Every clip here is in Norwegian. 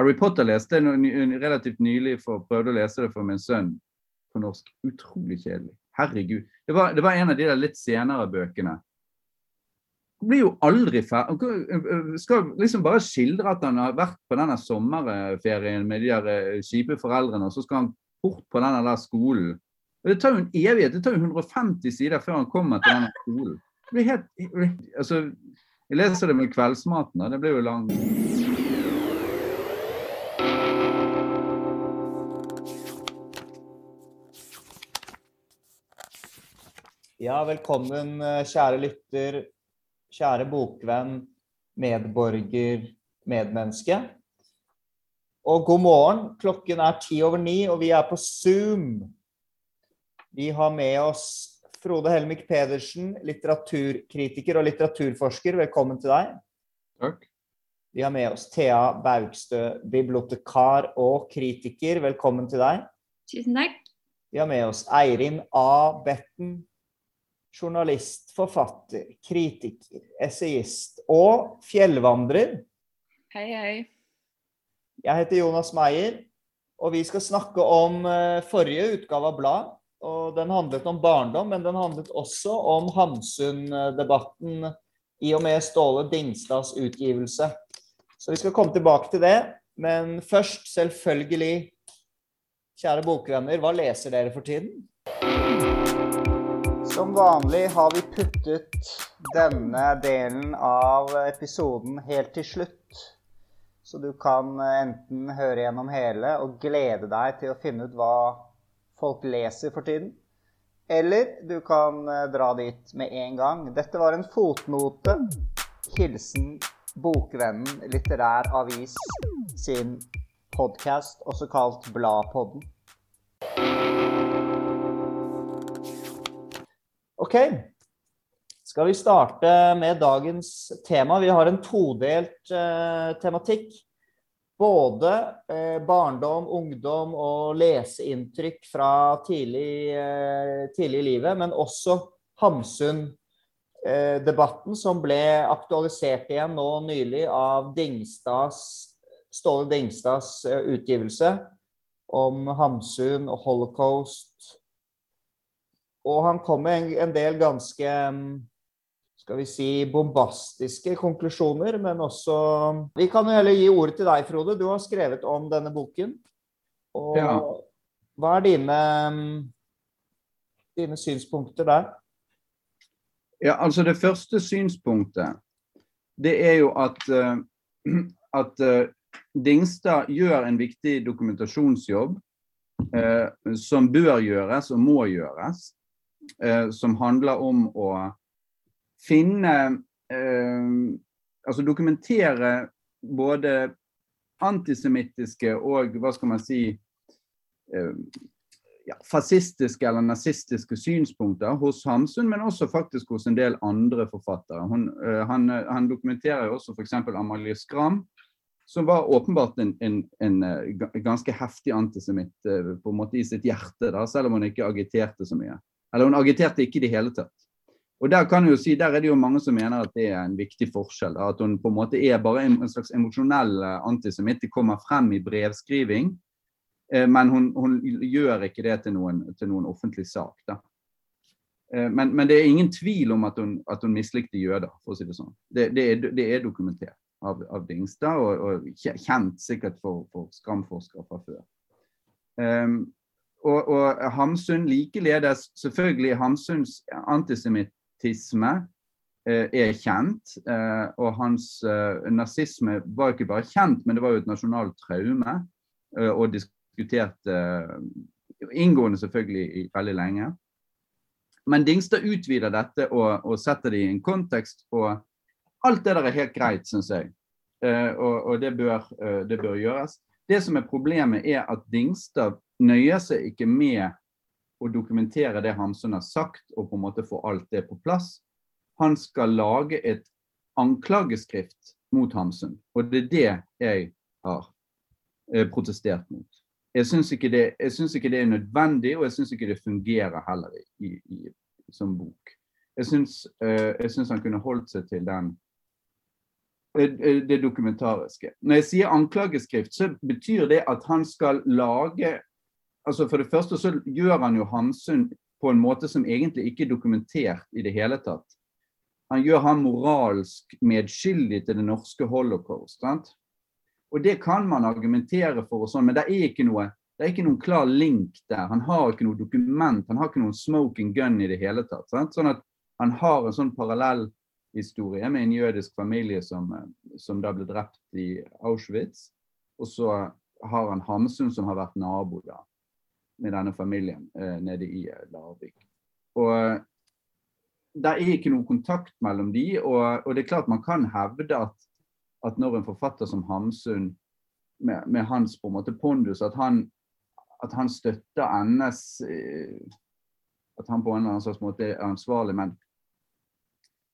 Harry Potter leste jeg relativt nylig, for prøvde å lese det for min sønn på norsk. Utrolig kjedelig. Herregud. Det var, det var en av de der litt senere bøkene. Han blir jo aldri ferdig. Skal liksom bare skildre at han har vært på denne sommerferien med de der kjipe foreldrene, og så skal han bort på denne der skolen. Og Det tar jo en evighet. Det tar jo 150 sider før han kommer til denne skolen. Det blir helt, altså, jeg leser det med kveldsmaten, og det blir jo lang. Ja, velkommen, eh, kjære lytter, kjære bokvenn, medborger, medmenneske. Og god morgen. Klokken er ti over ni, og vi er på Zoom. Vi har med oss Frode Helmik Pedersen, litteraturkritiker og litteraturforsker. Velkommen til deg. Takk. Vi har med oss Thea Baugstø, bibliotekar og kritiker. Velkommen til deg. Tusen takk. Vi har med oss Eirin A. Betten, journalist, forfatter, kritiker, essayist og fjellvandrer. Hei, hei. Jeg heter Jonas Meyer, og vi skal snakke om eh, forrige utgave av Blad. Og den handlet om barndom, men den handlet også om Hamsun-debatten i og med Ståle Dingstads utgivelse. Så vi skal komme tilbake til det. Men først, selvfølgelig, kjære bokvenner, hva leser dere for tiden? Som vanlig har vi puttet denne delen av episoden helt til slutt. Så du kan eh, enten høre gjennom hele og glede deg til å finne ut hva folk leser for tiden. Eller du kan eh, dra dit med en gang. Dette var en fotnote. Hilsen Bokvennen litterær avis sin podkast, også kalt Bladpodden. Ok. Skal vi starte med dagens tema? Vi har en todelt eh, tematikk. Både eh, barndom, ungdom og leseinntrykk fra tidlig, eh, tidlig i livet, men også Hamsun-debatten, som ble aktualisert igjen nå nylig av Dingstads, Ståle Dingstads eh, utgivelse om Hamsun og holocaust. Og han kom med en, en del ganske mm, skal vi si, bombastiske konklusjoner, men også Vi kan jo heller gi ordet til deg, Frode. Du har skrevet om denne boken. Og Ja. hva er dine, mm, dine synspunkter der? Ja, altså Det første synspunktet, det er jo at, eh, at eh, Dingstad gjør en viktig dokumentasjonsjobb eh, som bør gjøres og må gjøres. Eh, som handler om å finne eh, Altså dokumentere både antisemittiske og hva skal man si eh, ja, fascistiske eller nazistiske synspunkter hos Hamsun, men også faktisk hos en del andre forfattere. Hun, han, han dokumenterer jo også f.eks. Amalie Skram, som var åpenbart en, en, en ganske heftig antisemitt på en måte i sitt hjerte, da, selv om hun ikke agiterte så mye. Eller hun agiterte ikke i det hele tatt. Og Der kan jeg jo si, der er det jo mange som mener at det er en viktig forskjell. At hun på en måte er bare en, slags emosjonell eh, antisemitt. Det kommer frem i brevskriving. Eh, Men hun, hun gjør ikke det til noen, til noen offentlig sak. Da. Eh, Men, men det er ingen tvil om at hun, at hun mislikte jøder, for å si det sånn. Det, det, er, det er dokumentert av, av Dingstad, og, og kjent sikkert for, for skamforskere fra før. Um, og, og Hamsun likeledes, selvfølgelig Hamsuns antisemittisme eh, er kjent. eh, og hans eh, nazisme var ikke bare kjent, men det var jo et nasjonalt traume. eh, og diskutert eh, inngående selvfølgelig i veldig lenge. Men Dingstad utvider dette og, og setter det i en kontekst. Og alt det der er helt greit, syns jeg. Eh, og og det, bør, eh, det bør gjøres. Det som er problemet, er at Dingstad nøyer seg ikke med å dokumentere det Hamsun har sagt, og på en måte få alt det på plass. Han skal lage et anklageskrift mot Hamsun, og det er det jeg har eh, protestert mot. Jeg syns ikke, ikke det er nødvendig, og jeg syns ikke det fungerer heller i, i, som bok. Jeg syns, eh, han kunne holdt seg til den det dokumentariske. Når jeg sier anklageskrift, så betyr det at han skal lage altså For det første så gjør han jo Hamsun på en måte som egentlig ikke er dokumentert i det hele tatt. Han gjør han moralsk medskyldig til det norske holocaust. Sant? Og det kan man argumentere for, og sånn, men det er, noe, det er ikke noen klar link der. Han har ikke noe dokument, han har ikke noen smoking gun i det hele tatt. Sant? Sånn at han har en sånn parallell historie med en jødisk familie som, eh, som da ble drept i Auschwitz. Og så har han Hamsun som har vært nabo da, med denne familien eh, nede i eh, Larvik. Og eh, det er ikke noe kontakt mellom de, og, og, det er klart man kan hevde at, at når en forfatter som Hamsun, med, med hans på en måte pondus, at han, at han støtter NS eh, At han på en eller annen slags måte er ansvarlig, men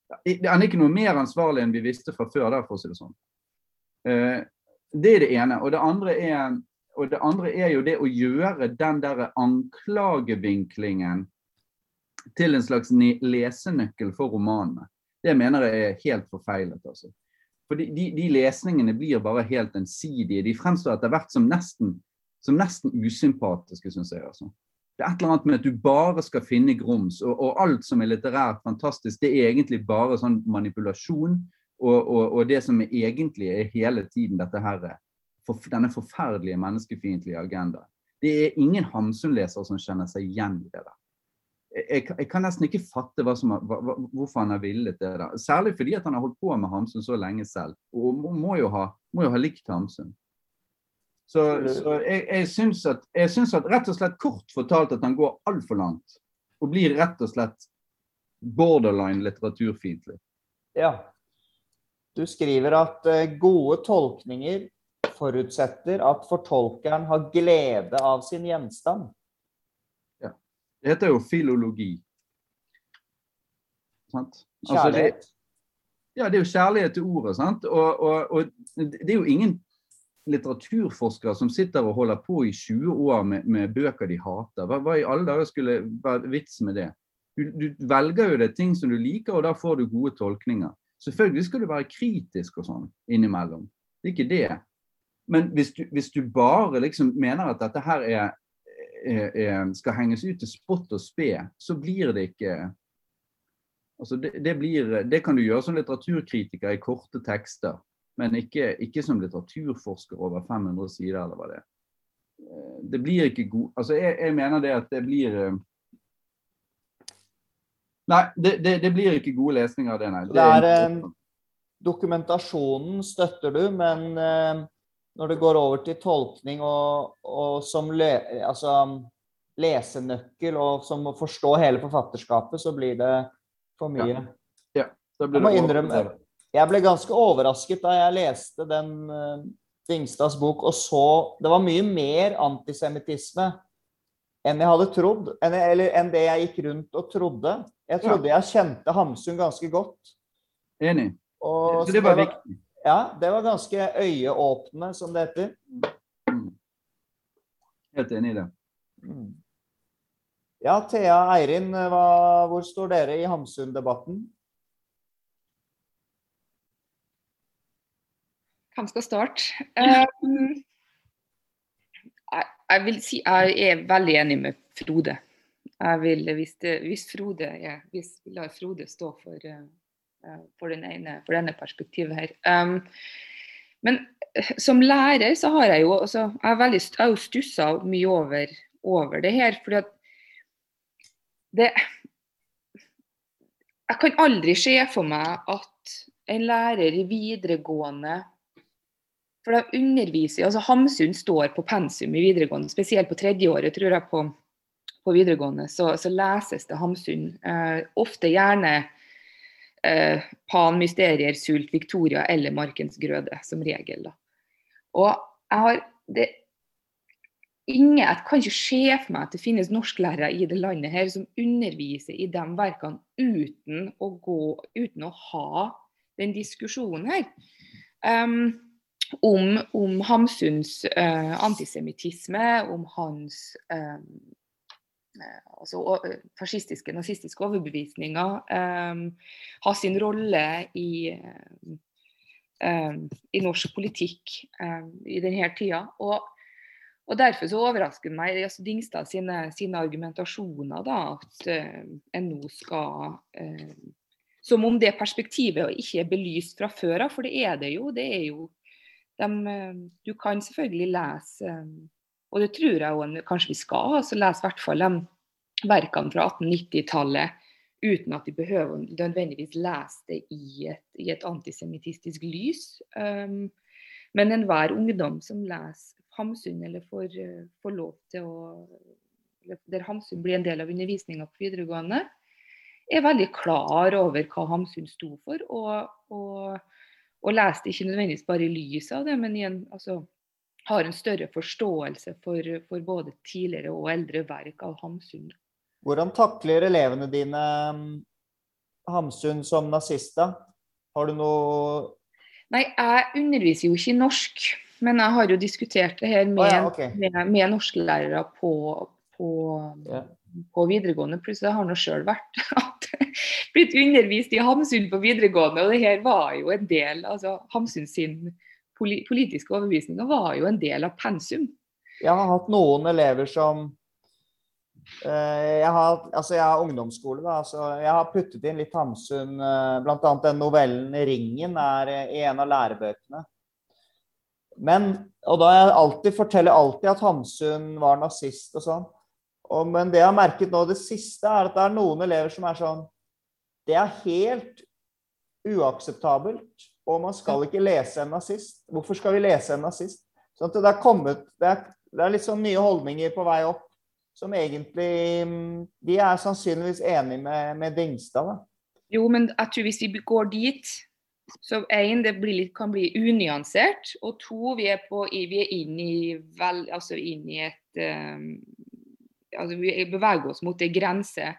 han er ikke noe mer ansvarlig enn vi visste fra før, der, for å si det sånn. Eh, det er det ene. Og det andre er, det andre er jo det å gjøre den der anklagevinklingen til en slags lesenøkkel for romanene. Det mener jeg er helt forfeilet. altså. For de, de, de, lesningene blir bare helt ensidige. De fremstår etter hvert som nesten, som nesten usympatiske, syns jeg. altså det er et eller annet med at du bare skal finne grums, og, og alt som er litterært fantastisk, det er egentlig bare sånn manipulasjon. Og, og, og det som er egentlig er hele tiden dette her, for, denne forferdelige menneskefiendtlige agendaen. Det er ingen Hamsun-leser som kjenner seg igjen i det der. Jeg, jeg, kan nesten ikke fatte som, hva, hvorfor han har villet det. der. Særlig fordi han har holdt på med Hamsun så lenge selv, og må jo ha, må jo ha likt Hamsun. Så, så jeg, jeg, syns at, jeg syns at rett og slett kort fortalt at han går altfor langt. Og blir rett og slett borderline litteraturfiendtlig. Ja. Du skriver at uh, gode tolkninger forutsetter at fortolkeren har glede av sin gjenstand. Ja. Det heter jo filologi. Sant? Altså, kjærlighet. Det, ja, det er jo kjærlighet til ordet. sant? Og, og, og det er jo ingen litteraturforskere som sitter og holder på i 20 år med, med bøker de hater. Hva, hva, i alle dager skulle være vitsen med det? Du, du, velger jo det ting som du liker, og da får du gode tolkninger. Selvfølgelig skal du være kritisk og sånn innimellom. Det er ikke det. Men hvis du, hvis du bare liksom mener at dette her er, er, er, skal henges ut til spott og spe, så blir det ikke Altså det, det, blir, det kan du gjøre som litteraturkritiker i korte tekster men ikke, ikke, som litteraturforsker over 500 sider, eller hva det er. Eh, det blir ikke god Altså, jeg, jeg mener det at det blir eh, Nei, det, det, det blir ikke gode lesninger av det, nei. Det er, eh, dokumentasjonen støtter du, men eh, når det går over til tolkning og, og som le, altså, lesenøkkel og som å forstå hele forfatterskapet, så blir det for mye. Ja, ja da blir det jeg må innrømme, jeg ble ganske overrasket da jeg leste den uh, Dingstads bok og så Det var mye mer antisemittisme enn jeg hadde trodd. Enn, eller enn det jeg gikk rundt og trodde. Jeg trodde ja. jeg kjente Hamsun ganske godt. Enig. Og, så det var, det var viktig. Ja, det var ganske øyeåpne, som det heter. Mm. Helt enig i det. Mm. Ja, Thea Eirin, hva, hvor står dere i Hamsun-debatten? Hvem skal starte? Um, jeg, jeg, vil si jeg er veldig enig med Frode. Jeg vil, hvis, det, hvis Frode er, hvis vi lar Frode stå for, uh, for, ene, for denne perspektivet her. Um, men uh, som lærer så har jeg jo også, jeg er veldig, jeg har stussa mye over, over, det her. fordi at det Jeg kan aldri se for meg at en lærer i videregående for da underviser altså Hamsun står på pensum i videregående, spesielt på tredjeåret, tror jeg, på, på videregående, så, så, leses det Hamsun. Eh, ofte gjerne eh, Pan, Mysterier, Sult, Victoria eller Markens grøde, som regel. Da. Og jeg har det, ingen, Jeg kan ikke se for meg at det finnes norsklærere i det landet her som underviser i de verkene uten å, gå, uten å ha den diskusjonen her. Um, om, om Hamsuns uh, antisemittisme, om hans um, altså, fascistiske, nazistiske overbevisninger. Um, ha sin rolle i, um, i norsk politikk i denne tida. Og, og Derfor så overrasker meg altså Dingstad sine, sine argumentasjoner, da, at en nå skal Som om det perspektivet ikke er belyst fra før av, for det er det jo. Det er jo de, uh, du kan selvfølgelig lese, og det tror jeg også, kanskje vi skal, altså lese i hvert fall de verkene fra 1890-tallet uten at de behøver nødvendigvis lese det i et, i et antisemittistisk lys. Um, men enhver ungdom som leser Hamsun, eller får, får lov til å Der Hamsun blir en del av undervisninga på videregående, er veldig klar over hva Hamsun sto for. Og, og, og leser det ikke nødvendigvis bare i lys av det, men en, altså, har en større forståelse for, for både tidligere og eldre verk av Hamsun. Hvordan takler elevene dine um, Hamsun som nazist, da? Har du noe Nei, jeg underviser jo ikke i norsk. Men jeg har jo diskutert det her med, oh, ja, okay. med, med norsklærere på, på, yeah. På, videregående. Pluss jeg har nå sjøl vært blitt undervist i Hamsun på videregående, og det her var jo en del altså Hamsun sin politiske overbevisninger var jo en del av pensum. Jeg har hatt noen elever som Eh, jeg har, altså jeg har ungdomsskole, da, så jeg har puttet inn litt Hamsun. Eh, Bl.a. den novellen 'Ringen' er eh, i en av lærebøkene. Men, og da jeg alltid forteller alltid at Hamsun var nazist og sånn. Og, men det jeg har merket nå det siste, er at det er noen elever som er sånn Det er helt uakseptabelt. Og man skal ikke lese en nazist. Hvorfor skal vi lese en nazist? Sånn at det, er kommet, det, er, det er litt sånn nye holdninger på vei opp som egentlig mm, De er sannsynligvis enig med, med Dingstad. da. Jo, men jeg tror hvis vi går dit så én, det litt, kan bli unyansert. Og to, vi er, på, vi er inn, i vel, altså inn i et um, altså Vi beveger oss mot en grense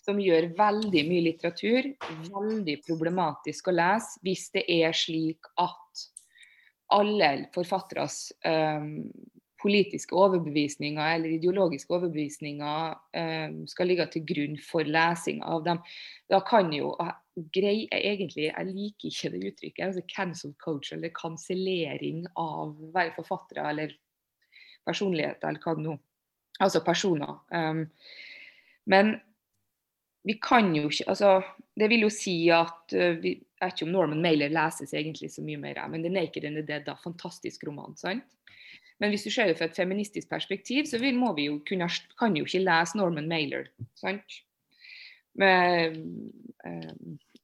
som gjør veldig mye litteratur veldig problematisk å lese hvis det er slik at alle forfatteres um, politiske overbevisninger eller ideologiske overbevisninger um, skal ligge til grunn for lesing av dem. Da kan jo grei, egentlig, Jeg liker ikke det uttrykket. altså Cancel culture, eller kansellering av være forfattere eller personligheter, eller hva det nå Altså personer. Um, men vi kan jo ikke altså, Det vil jo si at uh, vi, Jeg vet ikke om Norman Mailer leses egentlig så mye mer, men The Naked and the Dead da, fantastisk roman. sant? Men hvis du ser det fra et feministisk perspektiv, så vil, må vi jo kunne, kan jo ikke lese Norman Mailer. sant? Med, eh,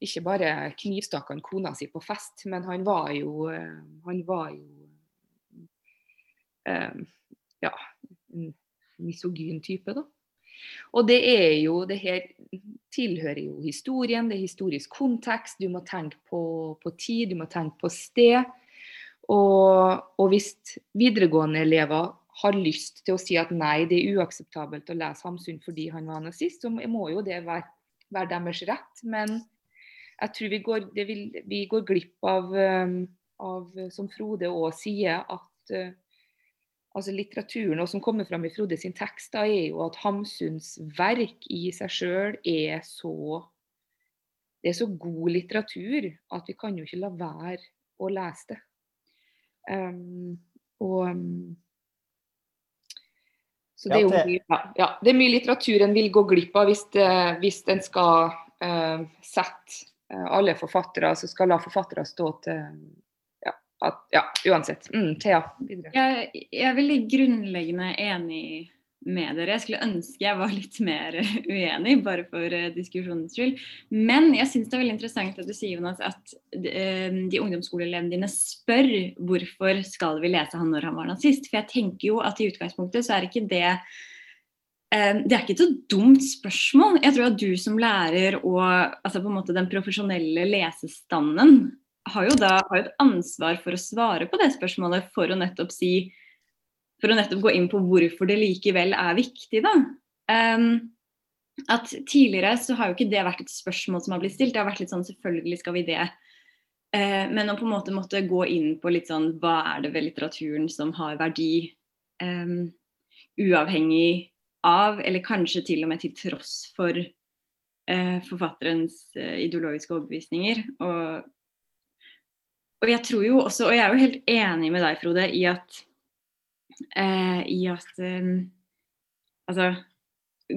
ikke bare knivstakk han kona si på fest, men han var jo eh, Han var jo eh, ja, misogyn type, da. Og det er jo Det her tilhører jo historien, det er historisk kontekst. Du må tenke på, på tid, du må tenke på sted. Og, og hvis videregående elever har lyst til å si at nei, det er uakseptabelt å lese Hamsun fordi han var nazist, så må jo det være, være deres rett. Men jeg tror vi går, vil, vi går glipp av, um, av, som Frode òg sier, at uh, altså litteraturen og som kommer fram i Frode sin tekst, da, er jo at Hamsuns verk i seg sjøl er så det er så god litteratur at vi kan jo ikke la være å lese det. Um, og um, så det er jo mye, ja, ja, det er mye litteratur en vil gå glipp av hvis, det, hvis en skal uh, sette uh, alle forfattere, så skal la forfattere stå til at, ja uansett. Mm, Thea, videre. Jeg, jeg er veldig grunnleggende enig med dere. Jeg skulle ønske jeg var litt mer uenig, bare for uh, diskusjonens skyld. Men jeg syns det er veldig interessant at du sier Jonas, at de, uh, de ungdomsskoleelevene dine spør hvorfor skal vi lese han når han var nazist. For jeg tenker jo at i utgangspunktet så er ikke det uh, det er ikke et så dumt spørsmål. Jeg tror at du som lærer og altså på en måte den profesjonelle lesestanden har jo da har et ansvar for å svare på det spørsmålet for å nettopp si for å nettopp gå inn på hvorfor det likevel er viktig, da. Um, at tidligere så har jo ikke det vært et spørsmål som har blitt stilt. Det har vært litt sånn selvfølgelig skal vi det. Uh, men å på en måte måtte gå inn på litt sånn hva er det ved litteraturen som har verdi, um, uavhengig av, eller kanskje til og med til tross for uh, forfatterens uh, ideologiske overbevisninger. Og og jeg tror jo også, og jeg er jo helt enig med deg, Frode, i at eh, i at eh, altså,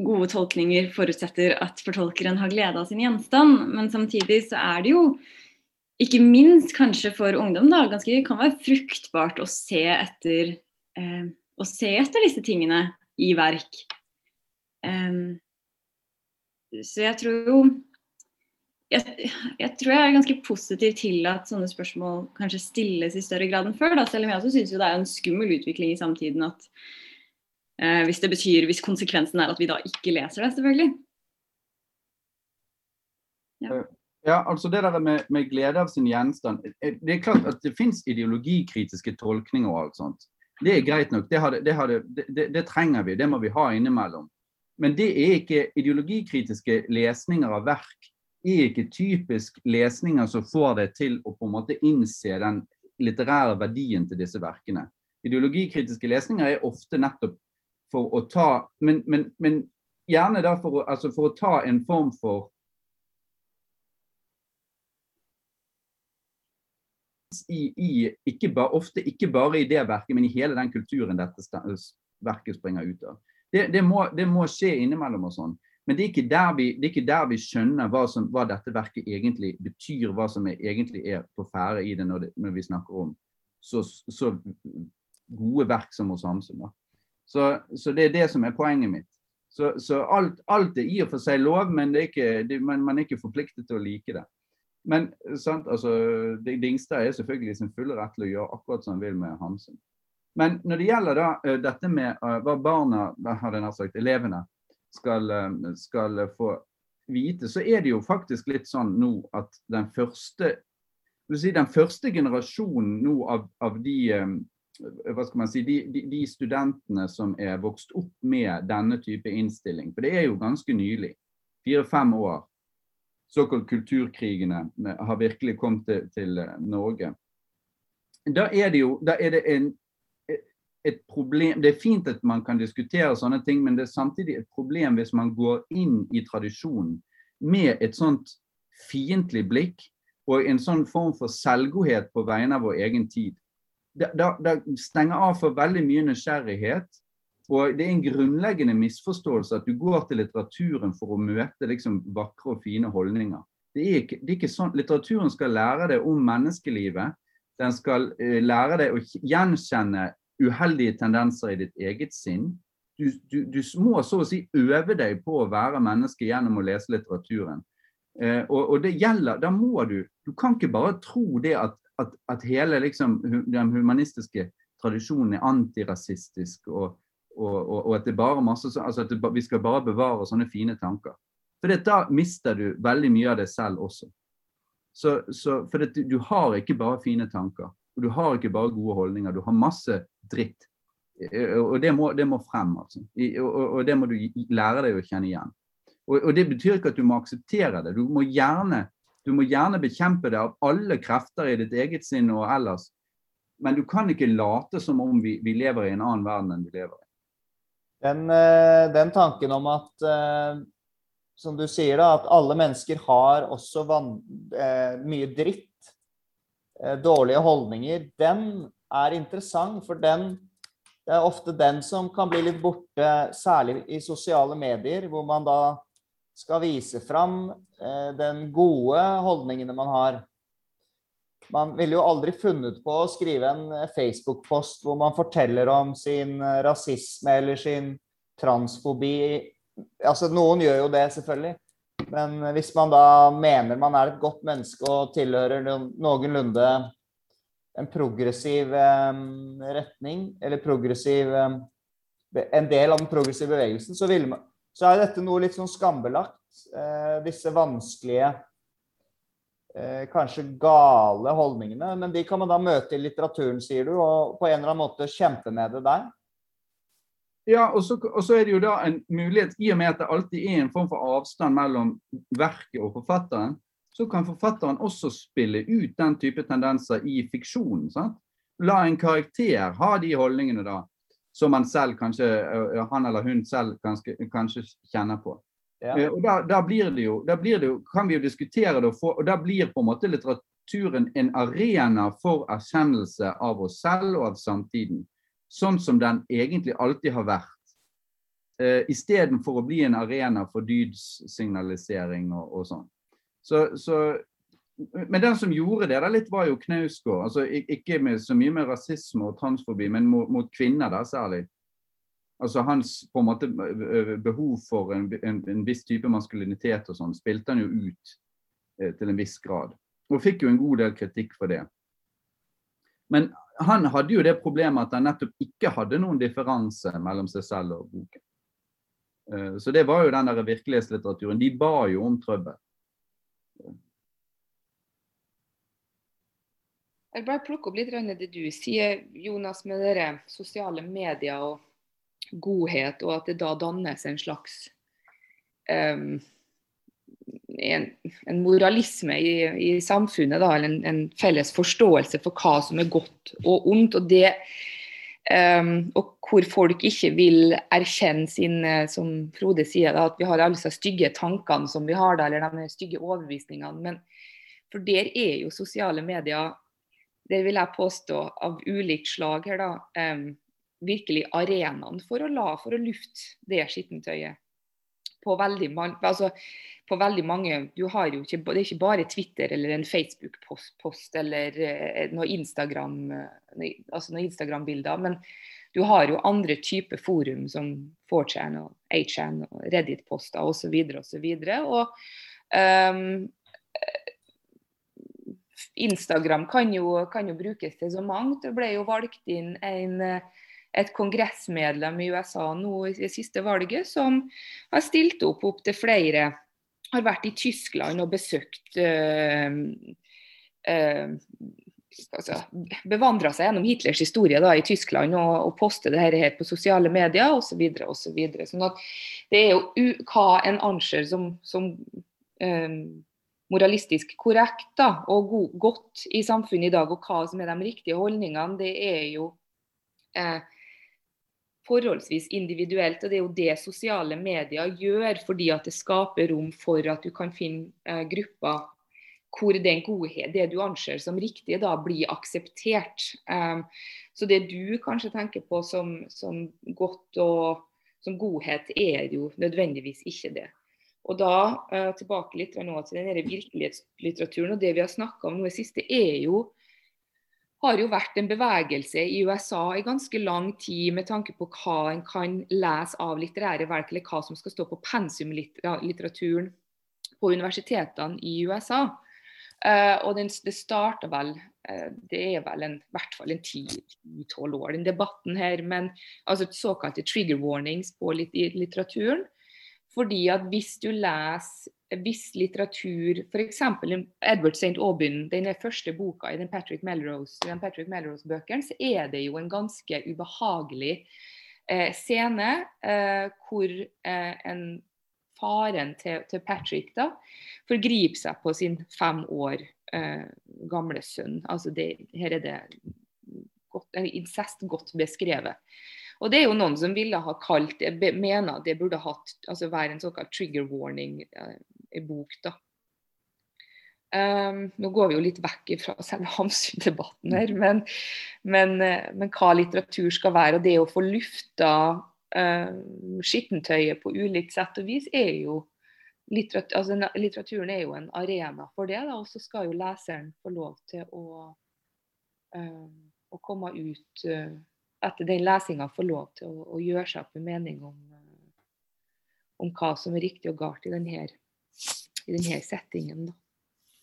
gode tolkninger forutsetter at fortolkeren har glede av sin gjenstand. Men samtidig så er det jo, ikke minst kanskje for ungdom, da, ganske kan være fruktbart å se etter, eh, å se etter disse tingene i verk. Um, så jeg tror jo jeg, jeg, tror jeg er ganske positiv til at sånne spørsmål kanskje stilles i større grad enn før. Da. Selv om jeg også syns det er en skummel utvikling i samtiden at eh, hvis det betyr, hvis konsekvensen er at vi da ikke leser det, selvfølgelig. Ja. ja altså Det der med, med, glede av sin gjenstand eh, Det er klart at det fins ideologikritiske tolkninger og alt sånt. Det er greit nok, det, hadde, det, hadde, det, det trenger vi, det må vi ha innimellom. Men det er ikke ideologikritiske lesninger av verk er ikke typisk lesninger som får deg til å på en måte innse den litterære verdien til disse verkene. Ideologikritiske lesninger er ofte nettopp for å ta Men, men, men gjerne da for å, altså for å ta en form for i, i, ikke ba, ofte ikke bare i det verket, men i hele den kulturen dette verket springer ut av. Det, det, må, det må, skje innimellom og sånn. Men det er ikke der vi, ikke der vi skjønner hva, som, hva, dette verket egentlig betyr, hva som er, egentlig er på ferde i det når, det når, vi snakker om så, så gode verk som hos Hamsun. Så, så, det er det som er poenget mitt. Så, så alt, alt, er i og for seg lov, men er ikke, det, man, man, er ikke forpliktet til å like det. Men sant, altså, Dingstad er selvfølgelig sin fulle rett til å gjøre akkurat som han vil med Hamsun. Men når det gjelder da, uh, dette med uh, hva barna, hadde jeg sagt, elevene, skal, eh, skal, få vite, så er det jo faktisk litt sånn nå at den første si, den første generasjonen nå av, av de eh, hva skal man si, de, de, de, studentene som er vokst opp med denne type innstilling, for det er jo ganske nylig, fire-fem år, såkalt kulturkrigene har virkelig kommet til, til Norge. Da er det jo da er det en et problem Det er fint at man kan diskutere sånne ting, men det er samtidig et problem hvis man går inn i tradisjonen med et sånt fiendtlig blikk og en sånn form for selvgodhet på vegne av vår egen tid. Det, stenger av for veldig mye nysgjerrighet. Og det er en grunnleggende misforståelse at du går til litteraturen for å møte liksom, vakre og fine holdninger. Det er, ikke, det er ikke sånn. Litteraturen skal lære deg om menneskelivet. Den skal uh, lære deg å gjenkjenne uheldige tendenser i ditt eget sinn. Du, du, du, må så å si øve deg på å være menneske gjennom å lese litteraturen. Eh, og, og, det gjelder, da må du Du kan ikke bare tro det at, at, at hele liksom, den humanistiske tradisjonen er antirasistisk, og, og, og, at masse, altså at det, vi skal bare bevare sånne fine tanker. For da mister du veldig mye av det selv også. Så, så, for det, du har ikke bare fine tanker. Og du har ikke bare gode holdninger, du har masse dritt. Eh, og det må, det må frem, altså. Og, det må du lære deg å kjenne igjen. Og, og, det betyr ikke at du må akseptere det. Du må gjerne, du må gjerne bekjempe det av alle krefter i ditt eget sinn og ellers. Men du kan ikke late som om vi, vi lever i en annen verden enn vi lever i. Den, eh, den tanken om at, eh, som du sier, da, at alle mennesker har også van, mye dritt dårlige holdninger, den er interessant. For den, det er ofte den som kan bli litt borte, særlig i sosiale medier, hvor man da skal vise fram eh, den gode holdningene man har. Man ville jo aldri funnet på å skrive en eh, Facebook-post hvor man forteller om sin rasisme eller sin transfobi. Altså, noen gjør jo det, selvfølgelig. Men hvis man da mener man er et godt menneske og tilhører noenlunde en progressiv retning, eller progressiv En del av den progressive bevegelsen, så, man, så er dette noe litt sånn skambelagt. Eh, disse vanskelige eh, kanskje gale holdningene. Men de kan man da møte i litteraturen, sier du, og på en eller annen måte kjempe med det der. Ja, og så, og så, er det jo da en mulighet, i og med at det alltid er en form for avstand mellom verket og forfatteren, så kan forfatteren også spille ut den type tendenser i fiksjonen. Sant? La en karakter ha de holdningene da, som han selv kanskje, han eller hun selv kanskje, kanskje kjenner på. Ja. Eh, og da, da, blir det jo, da blir det jo, kan vi jo diskutere det, og, få, og da blir på en måte litteraturen en arena for erkjennelse av oss selv og av samtiden. Sånn som den egentlig alltid har vært. Eh, Istedenfor å bli en arena for dydssignalisering og, og sånn. Så, så, men den som gjorde det da litt, var jo Knausgård. Altså, ikke med, så mye med rasisme og transfobi, men mot, mot kvinner der særlig. Altså Hans på en måte behov for en, en, en viss type maskulinitet og sånn, spilte han jo ut eh, til en viss grad. Og fikk jo en god del kritikk for det. Men han hadde jo det problemet at han nettopp ikke hadde noen differanse mellom seg selv og boken. Eh, så det var jo den der virkelighetslitteraturen. De ba jo om trøbbel. Jeg vil bare plukke opp litt det du sier, Jonas, med dere sosiale medier og godhet, og at det da dannes en slags um, en, en, moralisme i, i samfunnet, da, eller en, en, felles forståelse for hva som er godt og ondt. og det um, og hvor folk ikke vil erkjenne sin, som Frode sier, da, at vi har alle disse stygge tankene som vi har da, eller de stygge overbevisningene. Men for der er jo sosiale medier, det vil jeg påstå, av ulikt slag her, da. Um, virkelig arenaen for å la, for å lufte det skittentøyet. På veldig, altså, på veldig mange ikke, Det er ikke bare Twitter eller en Facebook-post eller eh, noe Instagram, eh, altså noen Instagram-bilder. Men du har jo andre typer forum som 4chan og 8chan og Reddit-poster osv. osv. Og, um, Instagram kan jo, kan jo, brukes til så mangt. Det ble jo valgt inn en et kongressmedlem i USA nå i det siste valget som har stilt opp til flere. Har vært i Tyskland og besøkt øh, øh, altså, Bevandra seg gjennom Hitlers historie da, i Tyskland og, og poste det her på sosiale medier osv. Så videre, så sånn det er jo hva en anser som, som øh, moralistisk korrekt da, og go godt i samfunnet i dag, og hva som er de riktige holdningene, det er jo eh, forholdsvis individuelt. og Det er jo det sosiale medier gjør, fordi at det skaper rom for at du kan finne eh, grupper hvor den godhet, det du anser som riktig, da blir akseptert. Um, så det du kanskje tenker på som, som, godt og som godhet, er jo nødvendigvis ikke det. Og da uh, tilbake litt nå til den virkelighetslitteraturen og det vi har snakka om nå i siste, er jo har jo vært en bevegelse i USA i ganske lang tid med tanke på hva en kan lese av litterære verk, eller hva som skal stå på pensumlitteraturen på universitetene i USA. Uh, eh, og den, det starta vel uh, Det er vel en, i hvert fall en ti-tolv år, den debatten her. Men altså såkalte trigger warnings på litteraturen. Fordi at hvis du leser viss litteratur, f.eks. Edward St. Aubyn, den første boka i den Patrick Melrose-bøkene, Melrose så er det jo en ganske ubehagelig eh, scene eh, hvor eh, en faren til, til, Patrick da, forgriper seg på sin fem år eh, gamle sønn. Altså det, her er det godt, incest godt beskrevet. Og det er jo noen som ville ha kalt mener det burde hatt, altså være en såkalt trigger warning i bok. da. Um, nå går vi jo litt vekk fra selve Hamsun-debatten her, men, men, eh, men, hva litteratur skal være. Og det å få lufta um, skittentøyet på ulikt sett og vis, er jo litteratur, altså, Litteraturen er jo en arena for det, da, og så skal jo leseren få lov til å, um, å komme ut uh, etter den lesinga få lov til å, å, gjøre seg opp en mening om, eh, om, hva som er riktig og galt i denne, i denne settingen. Da.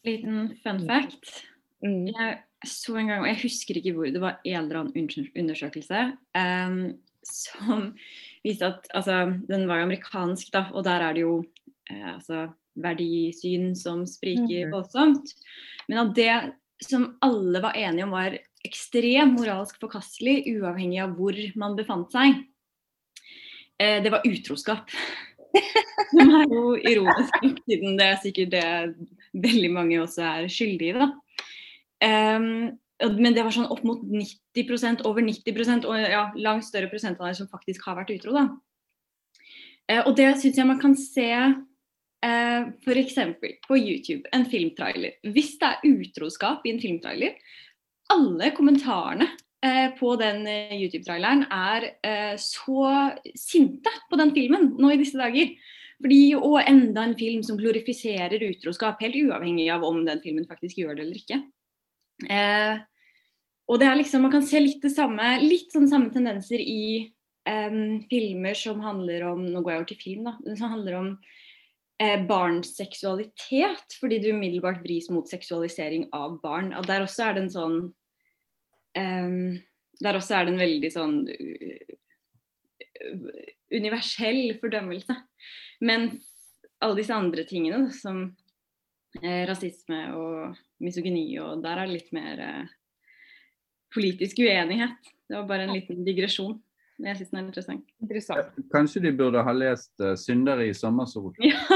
Liten fun fact. Mm. Jeg så en gang, og jeg husker ikke hvor, det var en eller annen undersøkelse um, som viste at altså, Den var jo amerikansk, da, og der er det jo eh, altså, verdisyn som spriker mm. voldsomt. Men av det som alle var enige om var ekstremt moralsk forkastelig, uavhengig av hvor man befant seg, eh, det var utroskap. Som er jo ironisk, siden det er sikkert det veldig mange også er skyldige i. Um, men det var sånn opp mot 90% over 90% og ja, langt større prosentandel som faktisk har vært utro. da. Uh, og det syns jeg man kan se uh, f.eks. på YouTube, en filmtrailer. Hvis det er utroskap i en filmtrailer, alle kommentarene eh, på den eh, YouTube-traileren er eh, så sinte på den filmen nå i disse dager. Fordi, Og enda en film som glorifiserer utroskap, helt uavhengig av om den filmen faktisk gjør det eller ikke. Eh, og det er liksom, Man kan se litt det samme, litt sånn samme tendenser i eh, filmer som handler om Nå går jeg over til film, da. Som handler om eh, barns seksualitet. Fordi du umiddelbart vris mot seksualisering av barn. Og der også er det en sånn um, Der også er det en veldig sånn universell fordømmelse. Men alle disse andre tingene, som eh, rasisme og misogyni, og der er det litt mer eh, politisk uenighet. Det var bare en liten digresjon. Men jeg syns den er interessant. Interessant. Kanskje de burde ha lest uh, 'Syndere i sommersol'? Ja.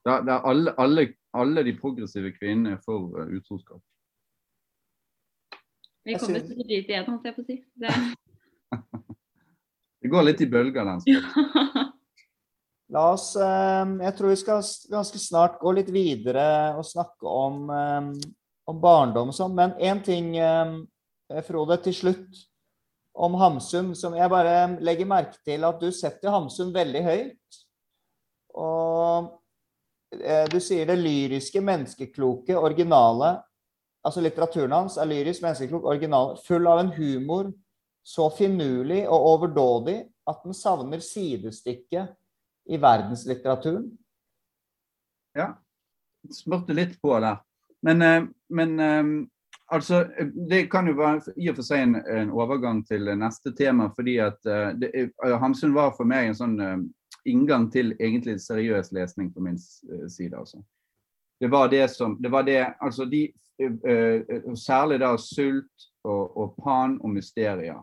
Da, da alle, alle, alle de progressive kvinnene er for uh, utroskap. Vi kommer til å dit igjen, holdt jeg på å si. Det, Det går litt i bølger, den. ja. La oss eh, Jeg tror vi skal ganske snart gå litt videre og snakke om, eh, om barndom og sånn. Men én ting, eh, Frode, til slutt. Om Hamsun, som jeg bare legger merke til at du setter Hamsun veldig høyt. Og eh, du sier det lyriske, menneskekloke, originale. Altså litteraturen hans er lyrisk, menneskeklok, original. Full av en humor så finurlig og overdådig at den savner sidestykke i verdenslitteraturen. Ja. Smurte litt på der. Men, eh, men eh, altså Det kan jo være i og for seg en, en overgang til neste tema, fordi at eh, det, Hamsun var for meg en sånn eh, inngang til egentlig seriøs lesning på min eh, side. altså. Det var det som det var det, altså de, eh, Særlig da Sult og, og Pan og Mysteria.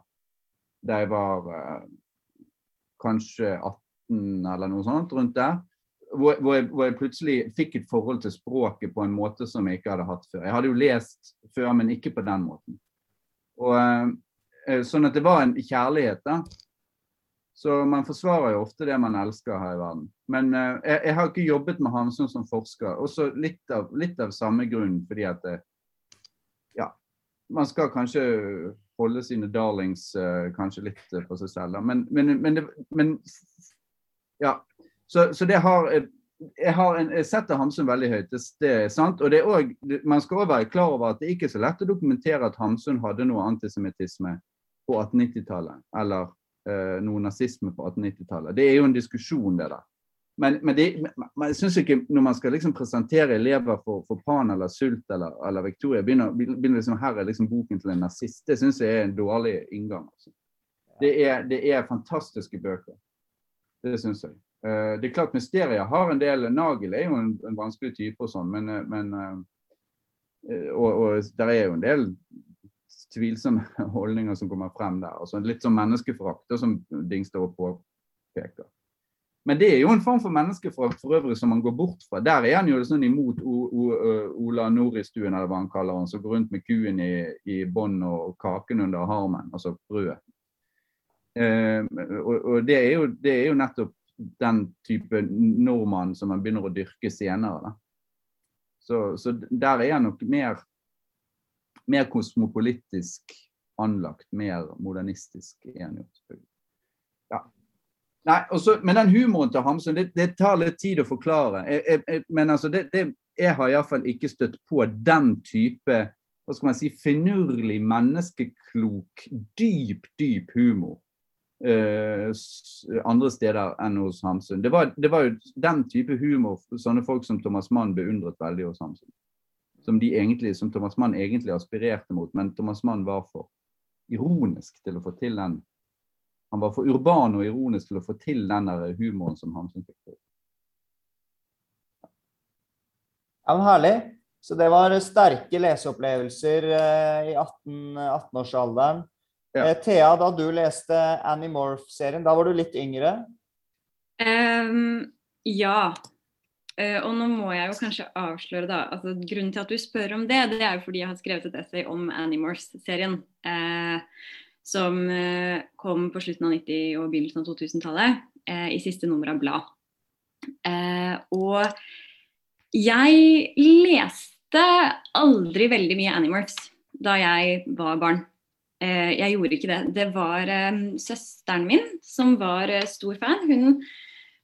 Da jeg var uh, kanskje 18 eller noe sånt rundt der. Hvor, hvor, jeg, hvor jeg plutselig fikk et forhold til språket på en måte som jeg ikke hadde hatt før. Jeg hadde jo lest før, men ikke på den måten. Og, uh, sånn at det var en kjærlighet, da. Så man forsvarer jo ofte det man elsker her i verden. Men uh, jeg, jeg har ikke jobbet med Hamsun som forsker. Også litt av, litt av samme grunn, fordi at det, ja, man skal kanskje holde sine darlings uh, kanskje litt uh, for seg selv. Da. Men, men, men, det, men ja. Så, så det har eh, jeg, har en, jeg setter Hamsun veldig høyt, det, det er sant. Og det er også, man skal òg være klar over at det ikke er så lett å dokumentere at Hamsun hadde noe antisemittisme på 1890-tallet. Eller eh, noe nazisme på 1890-tallet. Det er jo en diskusjon, det der. Men, men, det, men jeg synes ikke når man skal liksom presentere elever for, for Pan eller Sult eller, eller Victoria, begynner, begynner liksom, her er liksom boken til en nazist. Det syns jeg er en dårlig inngang. Altså. Det, er, det er fantastiske bøker. Det syns jeg. Uh, det er klart Mysteria har en del Nagel er jo en, en vanskelig type og sånn, men, eh, men uh, og, og der er jo en del tvilsomme holdninger som kommer frem der. altså Litt sånn menneskeforakt, da, som Dingstad påpeker. Men det er jo en form for menneskeforakt for øvrig som man går bort fra. Der er han jo sånn imot o, o, Ola Noristuen, eller hva han kaller han, som går rundt med kuen i, i bånd og kaken under harmen, altså brødet. Eh, og, og det, er jo, det er jo nettopp den type nordmann som man begynner å dyrke senere. Så, så der er han nok mer, mer kosmopolitisk anlagt, mer modernistisk. Er. Ja. Nei, også, men den humoren til Hamsun, det, det tar litt tid å forklare. Jeg, jeg, men altså, det, det, jeg har iallfall ikke støtt på den type hva skal man si, finurlig, menneskeklok, dyp, dyp humor eh, andre steder enn hos Hamsun. Det var, det var jo den type humor sånne folk som Thomas Mann beundret veldig hos Hamsun. Som, de egentlig, som Thomas Mann egentlig aspirerte mot, men Thomas Mann var for ironisk til å få til den Han var for urban og ironisk til å få til den der humoren som Hamsun fikk til. Ja, men Herlig. Så det var sterke leseopplevelser eh, i 18 18-årsalderen. Ja. Eh, Thea, da du leste Annie Morph-serien, da var du litt yngre. Um, ja. Eh, og nå må jeg jo kanskje avsløre, da. Altså, grunnen til at du spør om det, det er jo fordi jeg har skrevet et essay om Animorphs-serien. Uh, som uh, kom på slutten av 90- og begynnelsen av 2000-tallet, eh, i siste nummer av Blad. Og jeg leste aldri veldig mye Animorphs da jeg var barn. Jeg gjorde ikke det. Det var søsteren min som var stor fan. Hun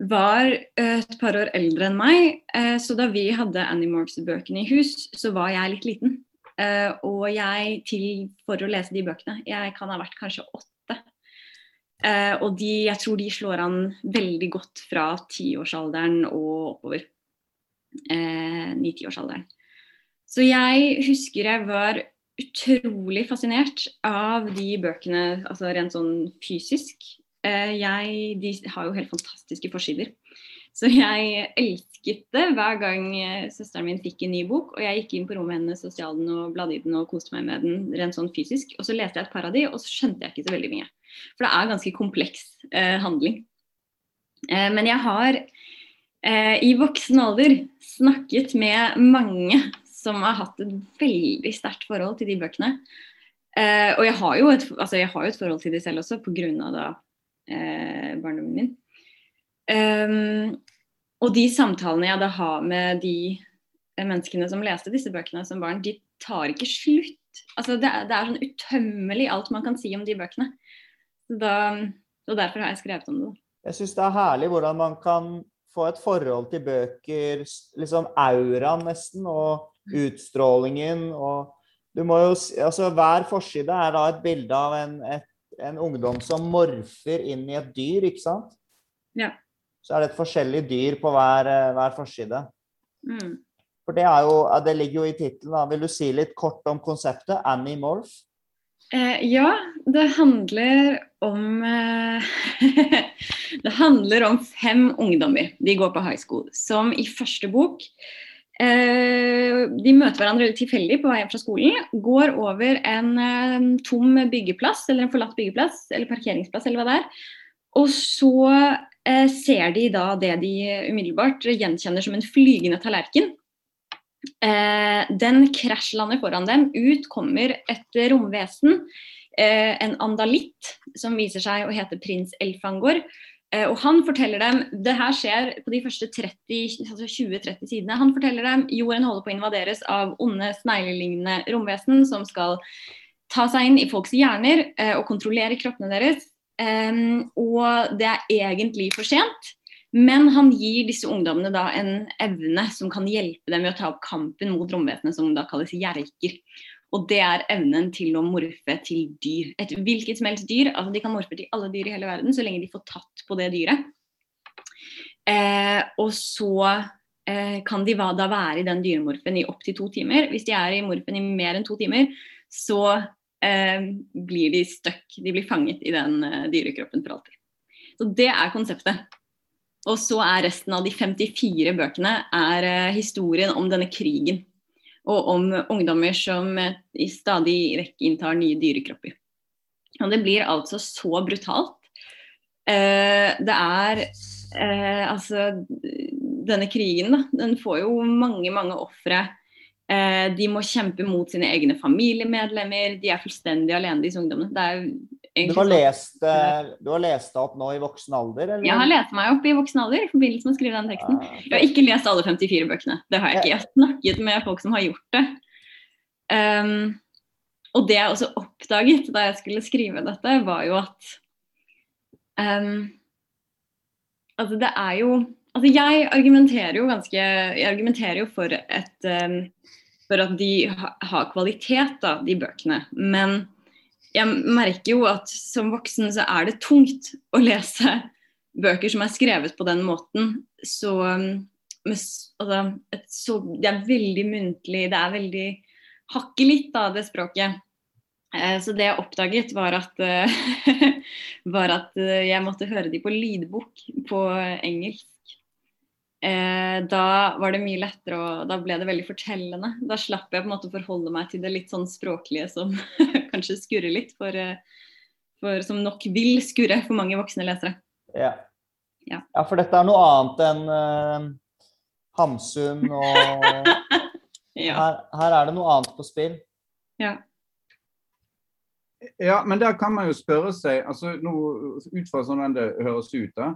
var eh, et par år eldre enn meg, eh, så da vi hadde Animorphs-bøkene i hus, så var jeg litt liten. Eh, og jeg til for å lese de bøkene Jeg kan ha vært kanskje åtte. Og de, jeg tror de slår an veldig godt fra tiårsalderen og oppover. Ni-tiårsalderen. så jeg husker jeg var utrolig fascinert av de bøkene, altså rent sånn fysisk. Eh, jeg, de har jo helt fantastiske forsider. Så jeg elsket det hver gang eh, søsteren min fikk en ny bok. Og jeg gikk inn på rommet hennes og stjal den og bladde i den og koste meg med den rent sånn fysisk. Og så leste jeg et par av de, og så skjønte jeg ikke så veldig mye. For det er ganske kompleks eh, handling. Eh, men jeg har eh, i voksen alder snakket med mange som har hatt et veldig sterkt forhold til de bøkene. Eh, og jeg har, et, altså jeg har jo et forhold til de selv også, pga. Eh, barndommen min. Um, og de samtalene jeg da har med de eh, menneskene som leste disse bøkene som barn, de tar ikke slutt. Altså det, er, det er sånn utømmelig alt man kan si om de bøkene. Da, og derfor har jeg skrevet om det. Jeg syns det er herlig hvordan man kan få et forhold til bøker, liksom auraen nesten, og utstrålingen og du må jo, altså Hver forside er da et bilde av en, et, en ungdom som morfer inn i et dyr, ikke sant? Ja. Så er det et forskjellig dyr på hver, eh, hver forside. Mm. For det, jo, det ligger jo i tittelen. Vil du si litt kort om konseptet? Animorph? Eh, ja, det handler om eh, Det handler om fem ungdommer. De går på high school. Som i første bok De møter hverandre tilfeldig på vei hjem fra skolen. Går over en eh, tom byggeplass, eller en forlatt byggeplass, eller parkeringsplass, eller hva det er. Og så eh, ser de da det de umiddelbart gjenkjenner som en flygende tallerken. Eh, den krasjlander foran dem. Ut kommer et romvesen, eh, en andalitt, som viser seg å hete prins Elfangor. Eh, og han forteller dem det her skjer på de første 30, altså 20-30 sidene. Han forteller dem jorden holder på å invaderes av onde, sneglelignende romvesen som skal ta seg inn i folks hjerner eh, og kontrollere kroppene deres. Og det er egentlig for sent. Men han gir disse ungdommene da en evne som kan hjelpe dem med å ta opp kampen mot romvesenet, som da kalles gjerker. Og det er evnen til å morfe til dyr. Et hvilket som helst dyr. altså De kan morfe til alle dyr i hele verden så lenge de får tatt på det dyret. Eh, og så eh, kan de da være i den dyremorfen i opptil to timer. Hvis de er i morfen i mer enn to timer, så eh, blir de stuck. De blir fanget i den eh, dyrekroppen for alltid. Så det er konseptet. Og så er resten av de 54 bøkene er eh, historien om denne krigen. Og om ungdommer som eh, i stadig vekk inntar nye dyrekropper. Og det blir altså så brutalt. Eh, det er eh, altså Denne krigen, da, den får jo mange, mange ofre. Eh, de må kjempe mot sine egne familiemedlemmer. De er fullstendig alene, disse ungdommene. Det er du har, lest, eh, du har lest det opp nå i voksen alder? Eller? Jeg har lest meg opp i voksen alder i forbindelse med å skrive den teksten. Jeg har ikke lest alle 54 bøkene. Det har jeg ikke. Jeg har snakket med folk som har gjort det. Um, og det jeg også oppdaget da jeg skulle skrive dette, var jo at um, Altså, det er jo Altså, jeg argumenterer jo ganske Jeg argumenterer jo for et um, For at de ha, har kvalitet, da, de bøkene. Men jeg merker jo at som voksen så er det tungt å lese bøker som er skrevet på den måten. Så, med, altså, et, så Det er veldig muntlig, det er veldig hakket litt av det språket. Eh, så det jeg oppdaget, var at, eh, var at eh, jeg måtte høre de på lydbok på engelsk. Eh, da var det mye lettere, og da ble det veldig fortellende. Da slapp jeg på en måte å forholde meg til det litt sånn språklige som kanskje skurrer litt, for, for, som nok vil skurre for mange voksne lesere. Ja. Ja. ja for dette er noe annet enn uh, Hamsun og Ja. her, her er det noe annet på spill. ja. Ja, men der kan man jo spørre seg altså nå, Ut fra sånn det høres ut, da.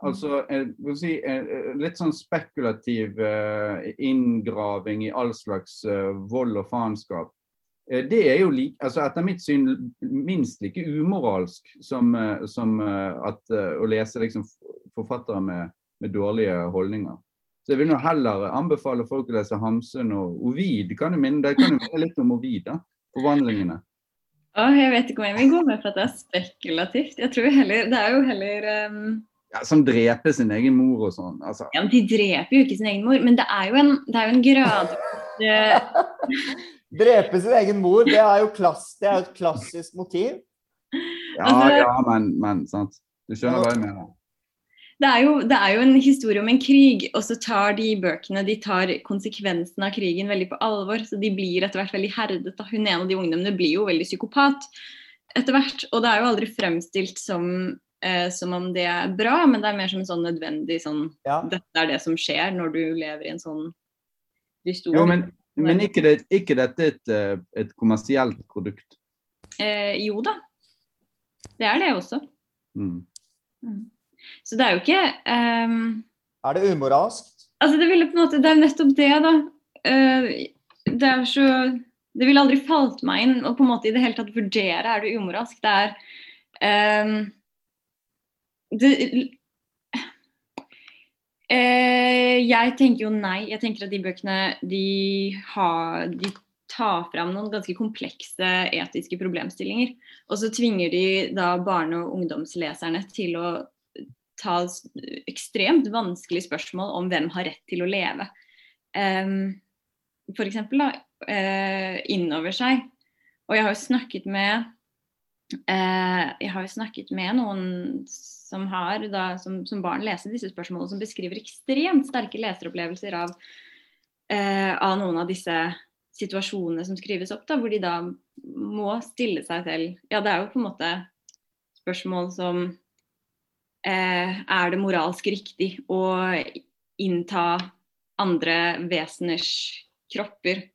Altså eh, si, en litt sånn spekulativ eh, inngraving i all slags eh, vold og faenskap. Eh, det er jo like, altså etter mitt syn minst like umoralsk som, eh, som at, å lese liksom, forfattere med, med, dårlige holdninger. Så jeg vil nå heller anbefale folk å lese Hamsun og Ovid. Kan du minne, det kan jo minne litt om Ovid, da. Forvandlingene. Åh, jeg vet ikke om jeg vil gå med for at det er spekulativt. Jeg tror heller, Det er jo heller um... ja, Som dreper sin egen mor og sånn. Altså. Ja, men De dreper jo ikke sin egen mor, men det er jo en, det er jo en grad Drepe sin egen mor, det er jo klass, det er et klassisk motiv. Ja, altså, ja, men, men sant. Du skjønner hva jeg mener det er, jo, det er, jo, en historie om en krig, og så tar de bøkene de tar konsekvensen av krigen veldig på alvor. Så de blir etter hvert veldig herdet. Da. Hun ene av de ungdommene blir jo veldig psykopat etter hvert. Og det er jo aldri fremstilt som, eh, som om det er bra, men det er mer som en sånn nødvendig sånn ja. Dette er det som skjer når du lever i en sånn historie. Jo, men, men ikke, det, ikke dette et, eh, et kommersielt produkt? Eh, jo da. Det er det også. Mm. Mm. Så det er jo ikke um, Er det umoralsk? Altså det, ville på en måte, det er nettopp det, da. Uh, det er så Det ville aldri falt meg inn å på en måte i det hele tatt vurdere er det umoralsk. Det er um, det, eh, Jeg tenker jo nei. Jeg tenker at de bøkene de har de tar fram noen ganske komplekse etiske problemstillinger. Og så tvinger de da barne- og ungdomsleserne til å ta ekstremt vanskelige spørsmål om hvem har rett til å leve. Um, for eksempel da, uh, innover seg. Og jeg har jo snakket med uh, jeg har jo snakket med noen som har da, som, som barn leser disse spørsmålene, som beskriver ekstremt sterke leseropplevelser av, eh, av noen av disse situasjonene som skrives opp, da, hvor de da må stille seg selv Ja, det er jo på en måte spørsmål som eh, er det moralsk riktig å innta andre veseners kropper?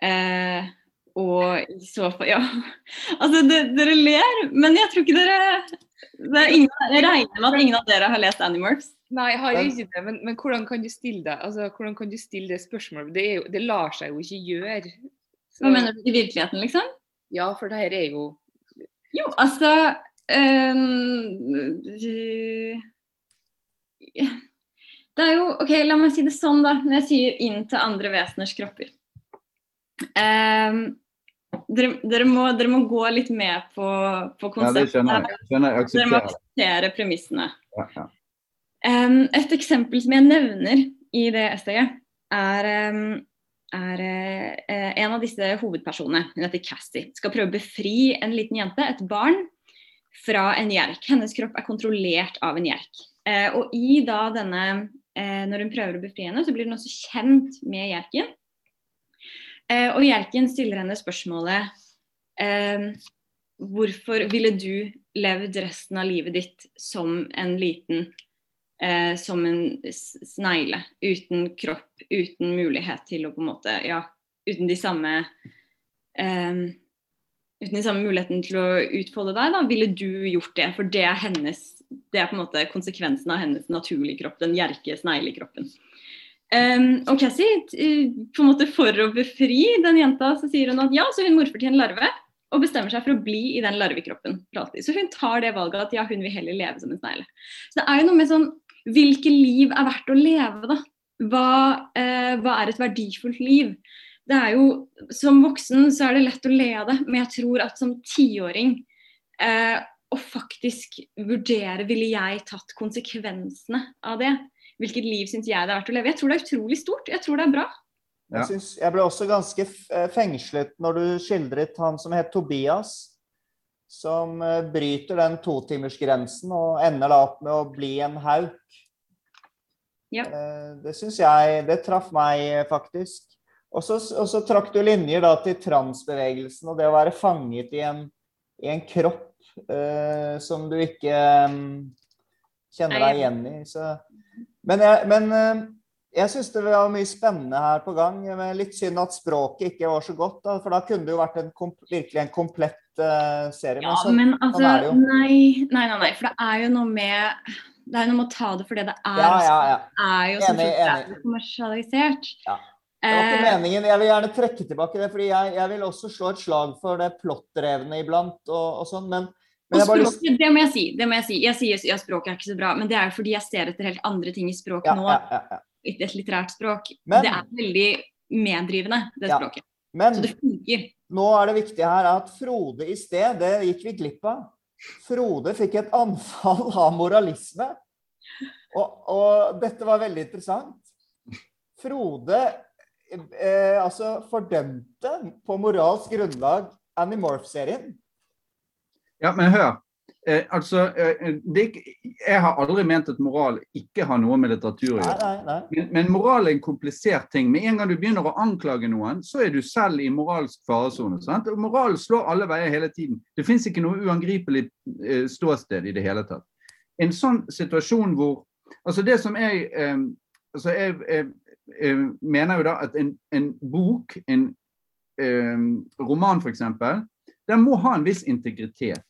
Eh, og i så fall Ja, altså dere ler, men jeg tror ikke dere ingen, Jeg regner med at ingen av dere har lest Animorphs. Nei, jeg har ikke det, men, men, hvordan kan du stille det altså, hvordan kan du stille det spørsmålet? Det, jo, det lar seg jo ikke gjøre. Så... Hva mener du i virkeligheten, liksom? Ja, for det her er jo Jo, altså Um, det er jo OK, la meg si det sånn, da. Når jeg sier 'inn til andre veseners kropper'. Um, dere, dere, må, dere, må, gå litt med på, på konseptet. Ja, det skjønner jeg. Dere må akseptere premissene. Ja, ja. Um, et eksempel som jeg nevner i det essayet, er, er uh, en av disse hovedpersonene, hun heter Cassie, skal prøve å befri en liten jente, et barn, fra en jerk. Hennes kropp er kontrollert av en jerk. Uh, og i da denne, uh, når hun prøver å befri henne, så blir hun også kjent med jerken. Eh, og jerken stiller henne spørsmålet eh, Hvorfor ville du levd resten av livet ditt som en liten eh, Som en snegle. Uten kropp, uten mulighet til å på en måte Ja, uten de samme eh, uten de samme muligheten til å utfolde deg, da, ville du gjort det? For det er hennes det er på en måte konsekvensen av hennes naturlige kropp, den jerke sneglekroppen. Um, og Cassie, på en måte for å befri den jenta, så sier hun at ja, så hun morfer til en larve og bestemmer seg for å bli i den larvekroppen. Så hun tar det valget at ja, hun vil heller leve som en snegle. Så det er jo noe med sånn Hvilke liv er verdt å leve, da? Hva, eh, hva er et verdifullt liv? det er jo, Som voksen så er det lett å le av det, men jeg tror at som tiåring eh, å faktisk vurdere ville jeg tatt konsekvensene av det. Hvilket liv syns jeg det er verdt å leve? Jeg tror det er utrolig stort. Jeg tror det er bra. Ja. Jeg, synes, jeg ble også ganske eh, fengslet når du skildret han som het Tobias. Som eh, bryter den totimersgrensen og ender da opp med å bli en hauk. Ja. Eh, det syns jeg Det traff meg faktisk. Og så, og så trakk du linjer da til transbevegelsen og det å være fanget i en, i en kropp uh, som du ikke um, kjenner deg igjen i. Så. Men, jeg, men uh, jeg syns det var mye spennende her på gang. Men litt synd at språket ikke var så godt. Da, for da kunne det jo vært en virkelig en komplett uh, serie. Ja, så, men altså sånn nei, nei, nei, nei. For det er jo noe med det er noe med å ta det for det det er. Ja, ja, ja. Det er jo enig, enig. kommersialisert. Ja. Det var ikke eh, meningen. Jeg vil gjerne trekke tilbake det, fordi jeg, jeg vil også slå et slag for det plottdrevne iblant. og, og sånn, men, men språket, lyst... det må jeg si. det må Jeg si. Jeg sier ja, språket er ikke så bra, men det er jo fordi jeg ser etter helt andre ting i språk nå. Et litterært språk. Men, det er veldig meddrivende, det språket. Men, så det funker. Nå er det viktig her at Frode i sted, det gikk vi glipp av. Frode fikk et anfall av moralisme. Og, og dette var veldig interessant. Frode eh, altså fordømte på moralsk grunnlag Animorph-serien. Ja, men hør. Eh, altså, eh, det, jeg har aldri ment at moral ikke har noe med litteratur å gjøre. Men, men, moral er en komplisert ting. Med en gang du begynner å anklage noen, så er du selv i moralsk faresone. Moral slår alle veier hele tiden. Det fins ikke noe uangripelig eh, ståsted i det hele tatt. En sånn situasjon hvor Altså, det som jeg eh, altså jeg, jeg, jeg, mener jo da at en, en bok, en eh, roman f.eks., den må ha en viss integritet.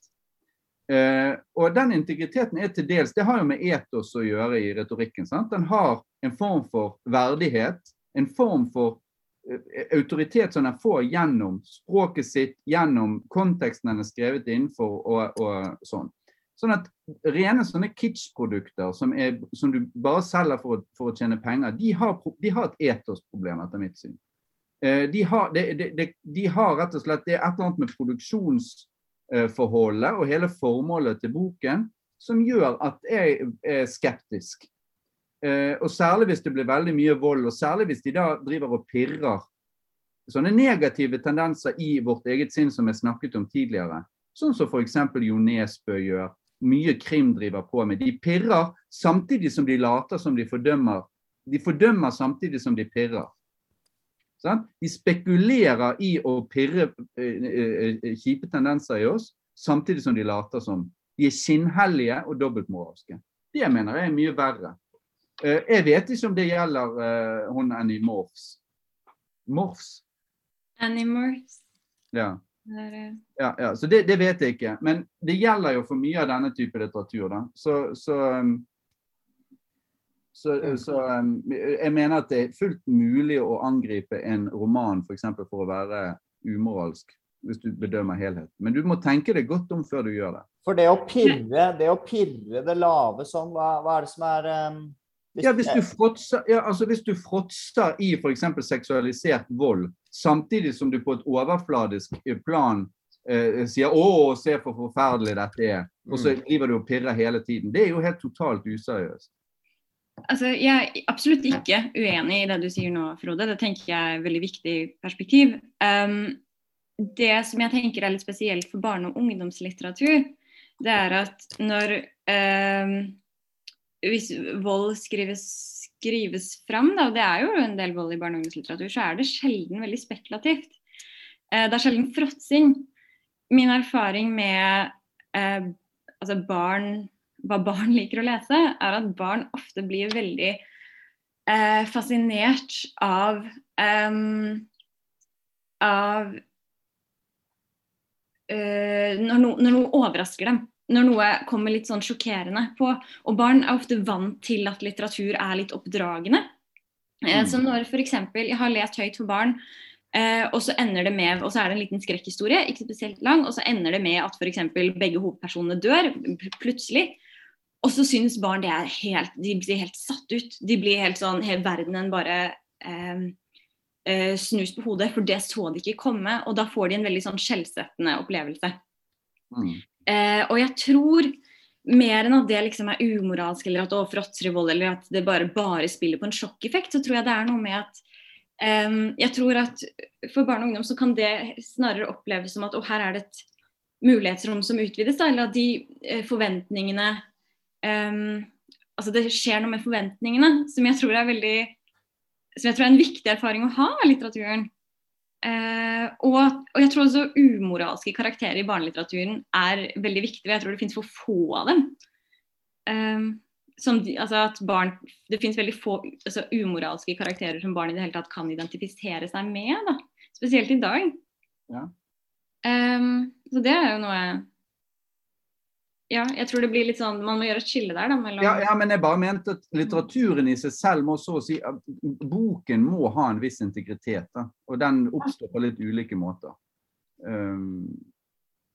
Uh, og den integriteten er til dels Det har jo med etos å gjøre i retorikken. Sant? Den har en form for verdighet, en form for uh, autoritet som den får gjennom språket sitt, gjennom konteksten den er skrevet innenfor og, og sånn. Sånn at rene sånne kitsch-produkter som, som, du bare selger for, for, å tjene penger, de har, de har et etosproblem, etter mitt syn. Uh, de, har, de, de, de har rett og slett Det er et eller annet med produksjons Eh, forholdet og hele formålet til boken som gjør at jeg er skeptisk. Eh, og særlig hvis det blir veldig mye vold, og særlig hvis de da driver og pirrer sånne negative tendenser i vårt eget sinn som jeg snakket om tidligere. Sånn som f.eks. Jo Nesbø gjør. Mye krim driver på med. De pirrer samtidig som de later som de fordømmer. De fordømmer samtidig som de pirrer. Sant? De spekulerer i å pirre eh, eh, eh, kjipe tendenser i oss, samtidig som de later som de er skinnhellige og dobbeltmoralske. Det mener jeg er mye verre. Eh, jeg vet ikke om det gjelder hun Annie Morphs. Morphs? Annie Morphs. Ja. Ja, ja, så det, det, vet jeg ikke. Men det gjelder jo for mye av denne type litteratur. da. Så, så um, så, så um, jeg mener at det er fullt mulig å angripe en roman f.eks. For, for å være umoralsk, hvis du bedømmer helhet. Men du må tenke deg godt om før du gjør det. For det å pirre det, å pirre det lave sånn, hva, hva er det som er um, hvis, ja, hvis du fråtser, ja, altså hvis du fråtser i f.eks. seksualisert vold, samtidig som du på et overfladisk plan eh, sier 'Å, se for forferdelig dette er', og så mm. driver du og pirrer hele tiden. Det er jo helt totalt useriøst. Altså, jeg er absolutt ikke uenig i det du sier nå, Frode. Det tenker jeg er et veldig viktig perspektiv. Um, det som jeg tenker er litt spesielt for barne- og ungdomslitteratur, det er at når um, Hvis vold skrives, skrives fram, da, og det er jo en del vold i barne- og ungdomslitteratur, så er det sjelden veldig spekulativt. Uh, det er sjelden fråtsing. Min erfaring med uh, altså barn hva barn liker å lese, er at barn ofte blir veldig eh, fascinert av um, av uh, når, no, når, noe overrasker dem. Når noe kommer litt sånn sjokkerende på. Og barn er ofte vant til at litteratur er litt oppdragende. Eh, så når f.eks. jeg har lest høyt for barn, Eh, og så ender det med, og så er det en liten skrekkhistorie, ikke spesielt lang, og så ender det med at f.eks. begge hovedpersonene dør plutselig. Og så syns barn det er helt De blir helt satt ut. De blir helt sånn Hele verdenen bare eh, eh, snus på hodet, for det så de ikke komme. Og da får de en veldig sånn skjellsettende opplevelse. Mm. Eh, og jeg tror mer enn at det liksom er umoralsk, eller at det fråtser i vold, eller at det bare, bare spiller på en sjokkeffekt, så tror jeg det er noe med at um, Jeg tror at for barn og ungdom så kan det snarere oppleves som at å, her er det et mulighetsrom som utvides, da, eller at de uh, forventningene um, altså det skjer noe med forventningene som jeg tror er veldig som jeg tror er en viktig erfaring å ha av litteraturen. Uh, og, og, jeg tror også umoralske karakterer i barnelitteraturen er veldig viktig. og Jeg tror det finnes for få av dem. Um, som, de- altså at barn, Det finnes veldig få altså umoralske karakterer som barn i det hele tatt kan identifisere seg med. da, Spesielt i dag. Ja. Um, så det er jo noe Ja, jeg tror det blir litt sånn Man må gjøre et skille der, da. mellom Ja, ja, men jeg bare mente at litteraturen i seg selv må så å si at Boken må ha en viss integritet, da. Og den oppstår på litt ulike måter. Um,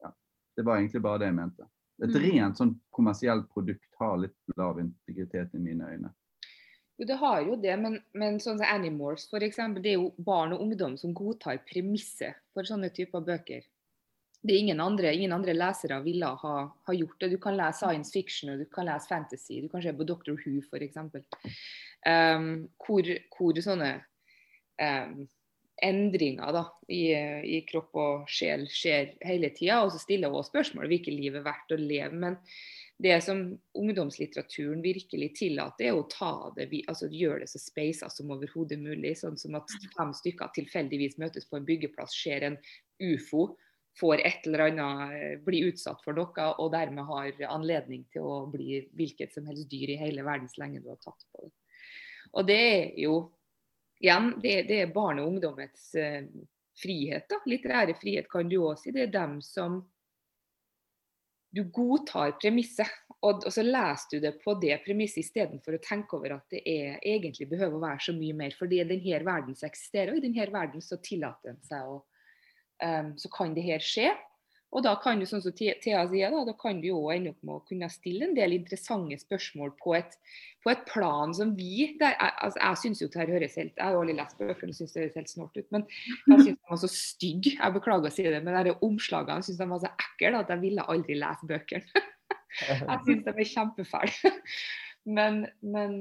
ja, det var egentlig bare det jeg mente. Et Mm. rent sånn kommersielt produkt har litt lav integritet i mine øyne. Jo, det har jo det, men, men sånn som Animals eksempel, det er jo barn og ungdom som godtar premisset for sånne typer bøker. Det ingen andre, ingen andre lesere ville ha, ha gjort det. Du kan lese science fiction og du kan lese fantasy. Du kan se på Doctor Who f.eks. Um, hvor, hvor sånne um, endringer da, i, i kropp og sjel skjer hele tida. Og så stiller hun spørsmål hvilket liv er verdt å leve. Men det som ungdomslitteraturen virkelig tillater, er å ta det, altså gjøre det så speisa som overhodet mulig. Sånn som at fem stykker tilfeldigvis møtes på en byggeplass, ser en ufo, får et eller annet, bli blir utsatt for noe og dermed har anledning til å bli hvilket som helst dyr i hele verden så lenge du har tatt på det. Og det er jo igjen, det, det er barn og ungdommets eh, frihet. da, Litterære frihet kan du òg si. Det er dem som du godtar premisset, og, og så leser du det på det premisset istedenfor å tenke over at det er, egentlig behøver å være så mye mer. Fordi denne verden som eksisterer, og i denne verden så tillater den seg å um, Så kan det her skje. Og da kan du, sånn som Thea sier, da, da kan du jo ende opp med å kunne stille en del interessante spørsmål på et, på et plan som vi der, altså, jeg syns jo det her høres helt Jeg har jo aldri lest bøkene og syns det høres helt snålt ut, men jeg syns de var så stygge. Jeg beklager å si det, men de omslagene syns de var så ekle at jeg ville aldri lese bøkene. Jeg syns de er kjempefæle. Men, men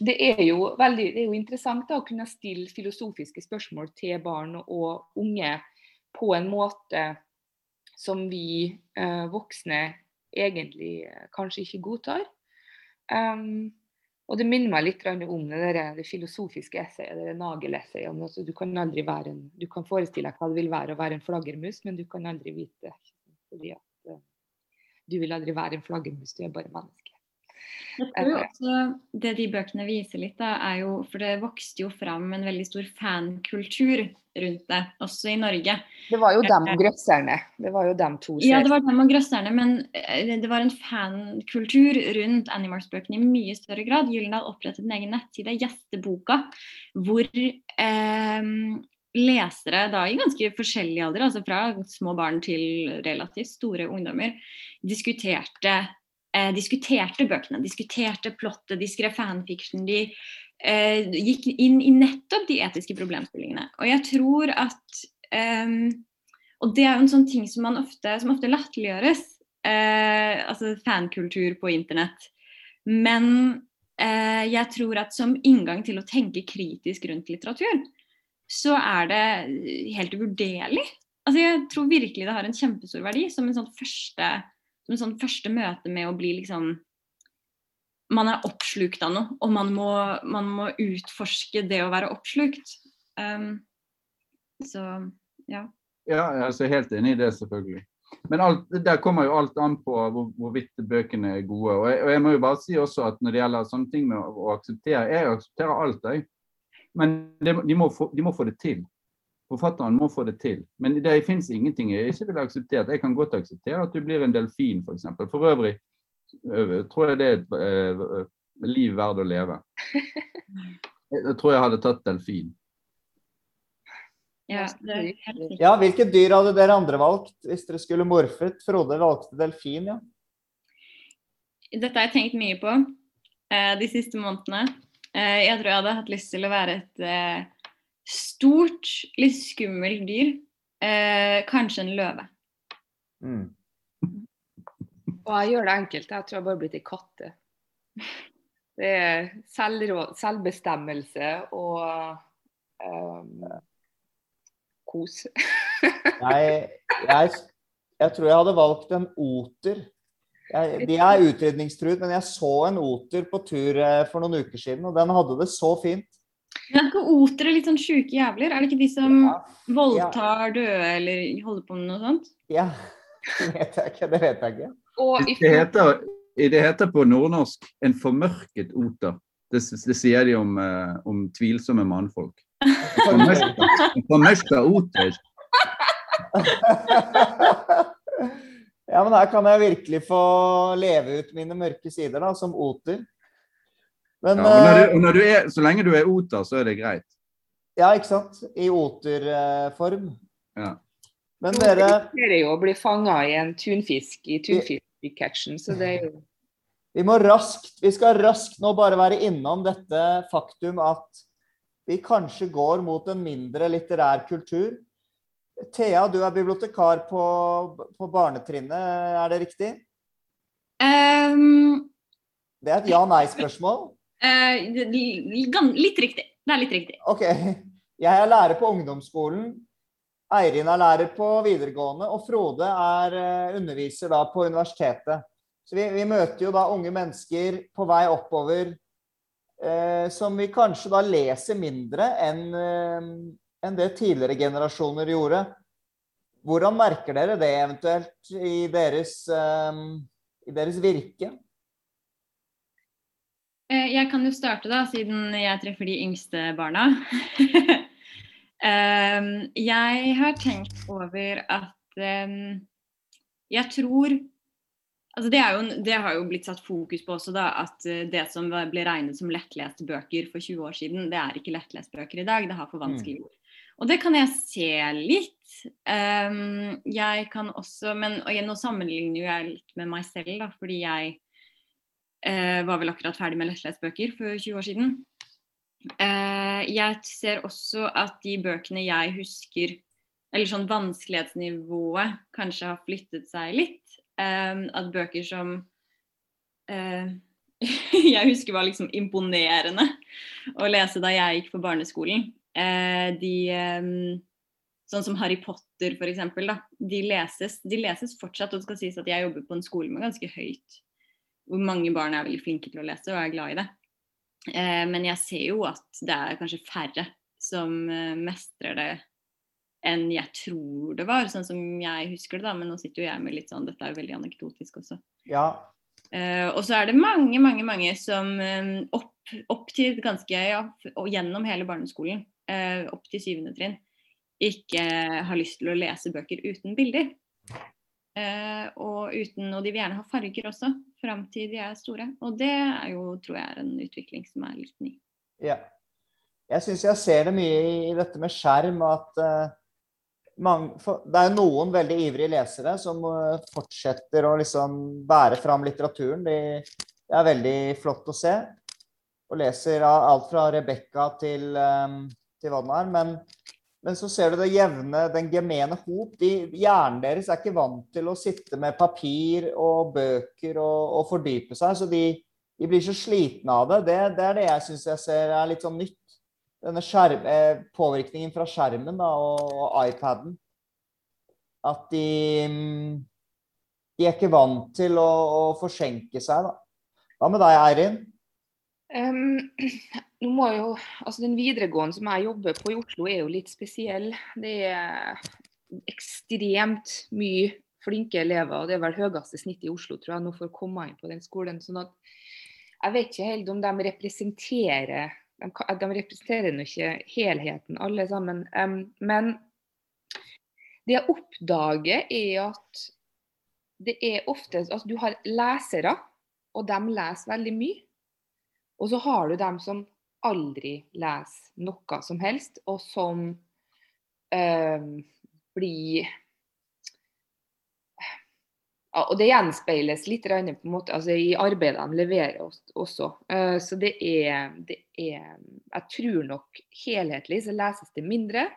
det er jo veldig det er jo interessant da, å kunne stille filosofiske spørsmål til barn og unge på en måte som vi eh, voksne egentlig eh, kanskje ikke godtar. Um, og det minner meg litt om det, der, det filosofiske essayet, det nagelessayet om at Du kan aldri være en, du kan forestille deg hva det vil være å være en flaggermus, men du kan aldri vite. Fordi at uh, du vil aldri være en flaggermus, du er bare menneske. Jeg tror også det de bøkene viser litt, da, er jo For det vokste jo fram en veldig stor fankultur rundt det, også i Norge. Det var jo dem og grøsserne. Det var jo dem to. Ja, det var dem og grøsserne, men eh, det var en fankultur rundt Animals-bøkene i mye større grad. Gyldendal opprettet en egen nettside, Gjesteboka, hvor eh, lesere da i ganske forskjellig alder, altså fra små barn til relativt store ungdommer, diskuterte eh, diskuterte bøkene, diskuterte plottet, de skrev fanfiction. De eh, gikk inn i nettopp de etiske problemstillingene. Og jeg tror at eh, Og det er jo en sånn ting som ofte, som ofte latterliggjøres. Eh, altså fankultur på internett. Men eh, jeg tror at som inngang til å tenke kritisk rundt litteratur, så er det helt uvurderlig. Altså jeg tror virkelig det har en kjempestor verdi som en sånn første som sånn første møte med å bli liksom Man er oppslukt av noe, og man må, man må utforske det å være oppslukt. Um, så ja. Ja, jeg er helt enig i det, selvfølgelig. Men alt, der kommer jo alt an på hvor, hvorvidt bøkene er gode. Og jeg, og jeg, må jo bare si også at når det gjelder sånne ting med å, å akseptere Jeg aksepterer alt, jeg. Men de, de, må få, de må få det til. Forfatteren må få det til. Men det fins ingenting jeg ikke ville akseptert. Jeg kan godt akseptere at du blir en delfin, f.eks. For, eksempel. for øvrig tror jeg det er et øh, liv verdt å leve. Jeg tror jeg hadde tatt delfin. ja. Ja, hvilke dyr hadde dere andre valgt hvis dere skulle morfet? Frode valgte delfin, ja. Dette har jeg tenkt mye på eh, de siste månedene. Eh, jeg tror jeg hadde hatt lyst til å være et eh, stort, litt skummelt dyr. Eh, kanskje en løve. Mm. Og jeg gjør det enkelt. Jeg tror jeg bare blir til katte. Det er selvbestemmelse og um, kos. Nei, jeg, jeg tror jeg hadde valgt en oter. Jeg, de er utrydningstruet, men jeg så en oter på tur eh, for noen uker siden, og den hadde det så fint. Men er ikke otere litt sånn sjuke jævler? Er det ikke de som Ja, voldtar døde eller holder på med noe sånt? ja. Det vet jeg ikke. Det vet jeg ikke. Og i Det heter, det heter på nordnorsk en formørket oter. Det, det sier de om, eh, om tvilsomme mannfolk. En formørka oter. ja, men her kan jeg virkelig få leve ut mine mørke sider, da, som oter. Men Ja, når du, eh, når du er, så lenge du er oter, så er det greit. Ja, ikke sant? I oterform. Ja. Men dere dere er jo å bli fanga i en tunfisk i tunfisk-catchen, så det er jo Vi må raskt, vi skal raskt nå bare være innom dette faktum at vi kanskje går mot en mindre litterær kultur. Thea, du er bibliotekar på, på barnetrinnet, er det riktig? Um, Det er et ja-nei-spørsmål. Eh, litt riktig. Det er litt riktig. Ok. Jeg er lærer på ungdomsskolen. Eirin er lærer på videregående, og Frode er eh, underviser da på universitetet. Så vi, vi møter jo da unge mennesker på vei oppover eh, som vi kanskje da leser mindre enn eh, enn det tidligere generasjoner gjorde. Hvordan merker dere det eventuelt i deres, eh, i deres virke? Eh, Jeg kan jo starte, da, siden jeg treffer de yngste barna. Ehm, jeg har tenkt over at ehm, jeg tror Altså det, er jo, det har jo blitt satt fokus på også, da, at eh, det som ble regnet som lettleste bøker for 20 år siden, det er ikke lettleste bøker i dag. Det har for vanskelige ord. Og det kan jeg se litt. Ehm, jeg kan også Men og nå sammenligner jeg litt med meg selv, da, fordi jeg eh, var vel akkurat ferdig med lettlesbøker for 20 år siden. Eh, jeg ser også at de bøkene jeg husker, eller sånn vanskelighetsnivået, kanskje har flyttet seg litt. Eh, at bøker som eh, jeg husker var liksom imponerende å lese da jeg gikk på barneskolen. Eh, de eh, Sånn som Harry Potter, eksempel. De leses, de leses fortsatt. Og det skal sies at jeg jobber på en skole med ganske høyt hvor mange barn er veldig flinke til å lese og er glad i det. Eh, men jeg ser jo at det er kanskje færre som eh, mestrer det enn jeg tror det var, sånn som jeg husker det. da, Men nå sitter jo jeg med litt sånn Dette er jo veldig anekdotisk også. Ja. Eh, og så er det mange, mange, mange som eh, opp, opp til ganske ja, og gjennom hele barneskolen, eh, opp til syvende trinn, ikke har lyst til å lese bøker uten bilder. Eh, og, uten, og de vil gjerne ha farger også, fram til de er store. Og det er jo, tror jeg, en utvikling som er litt ny. Ja. Jeg syns jeg ser det mye i, dette med skjerm at uh, mange, for, det er noen veldig ivrige lesere som uh, fortsetter å liksom bære fram litteraturen. De, det er veldig flott å se. Og leser alt fra Rebekka til, um, til er. Men, men så ser du det jevne, den gemene hop. De, hjernen deres er ikke vant til å sitte med papir og bøker og, og fordype seg. Så de, de blir så slitne av det. Det, det er det jeg syns jeg ser er litt sånn nytt. Denne skjerm, eh, påvirkningen fra skjermen da, og, og iPaden. At de De er ikke vant til å, å forsenke seg, da. Hva med deg, Eirin? Ehm, nå må jo, altså Den videregående som jeg jobber på i Oslo, er jo litt spesiell. Det er ekstremt mye flinke elever, og det er vel høyeste snitt i Oslo tror jeg, nå for å komme inn på den skolen. sånn at Jeg vet ikke helt om de representerer De, de representerer nå ikke helheten, alle sammen. Um, men det jeg oppdager, er at det er ofte altså Du har lesere, og de leser veldig mye. Og så har du dem som aldri leser noe som helst, og som eh, blir ja, Og det gjenspeiles litt på en måte, altså i arbeidet de leverer også. Eh, så det er, det er Jeg tror nok helhetlig så leses det mindre.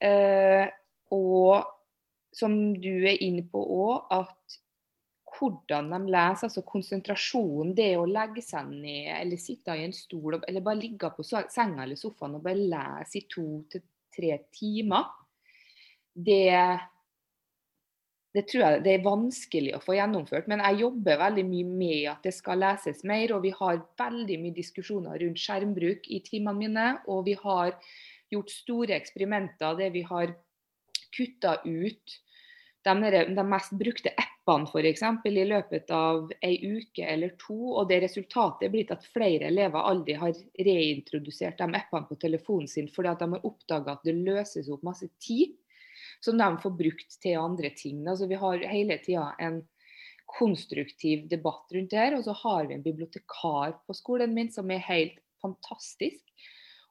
Eh, og som du er inne på òg, at hvordan de leser, altså konsentrasjonen, det å legge seg ned eller sitte i en stol eller bare ligge på senga eller sofaen og bare lese i to til tre timer, det det tror jeg det er vanskelig å få gjennomført. Men jeg jobber veldig mye med at det skal leses mer. Og vi har veldig mye diskusjoner rundt skjermbruk i timene mine. Og vi har gjort store eksperimenter der vi har kutta ut de, de mest brukte appene app-ene f.eks. i løpet av ei uke eller to, og det resultatet er blitt at flere elever aldri har reintrodusert de appene på telefonen sin fordi at de har oppdaga at det løses opp masse tid som de får brukt til andre ting. Altså, vi har hele tida en konstruktiv debatt rundt det her, og så har vi en bibliotekar på skolen min som er helt fantastisk.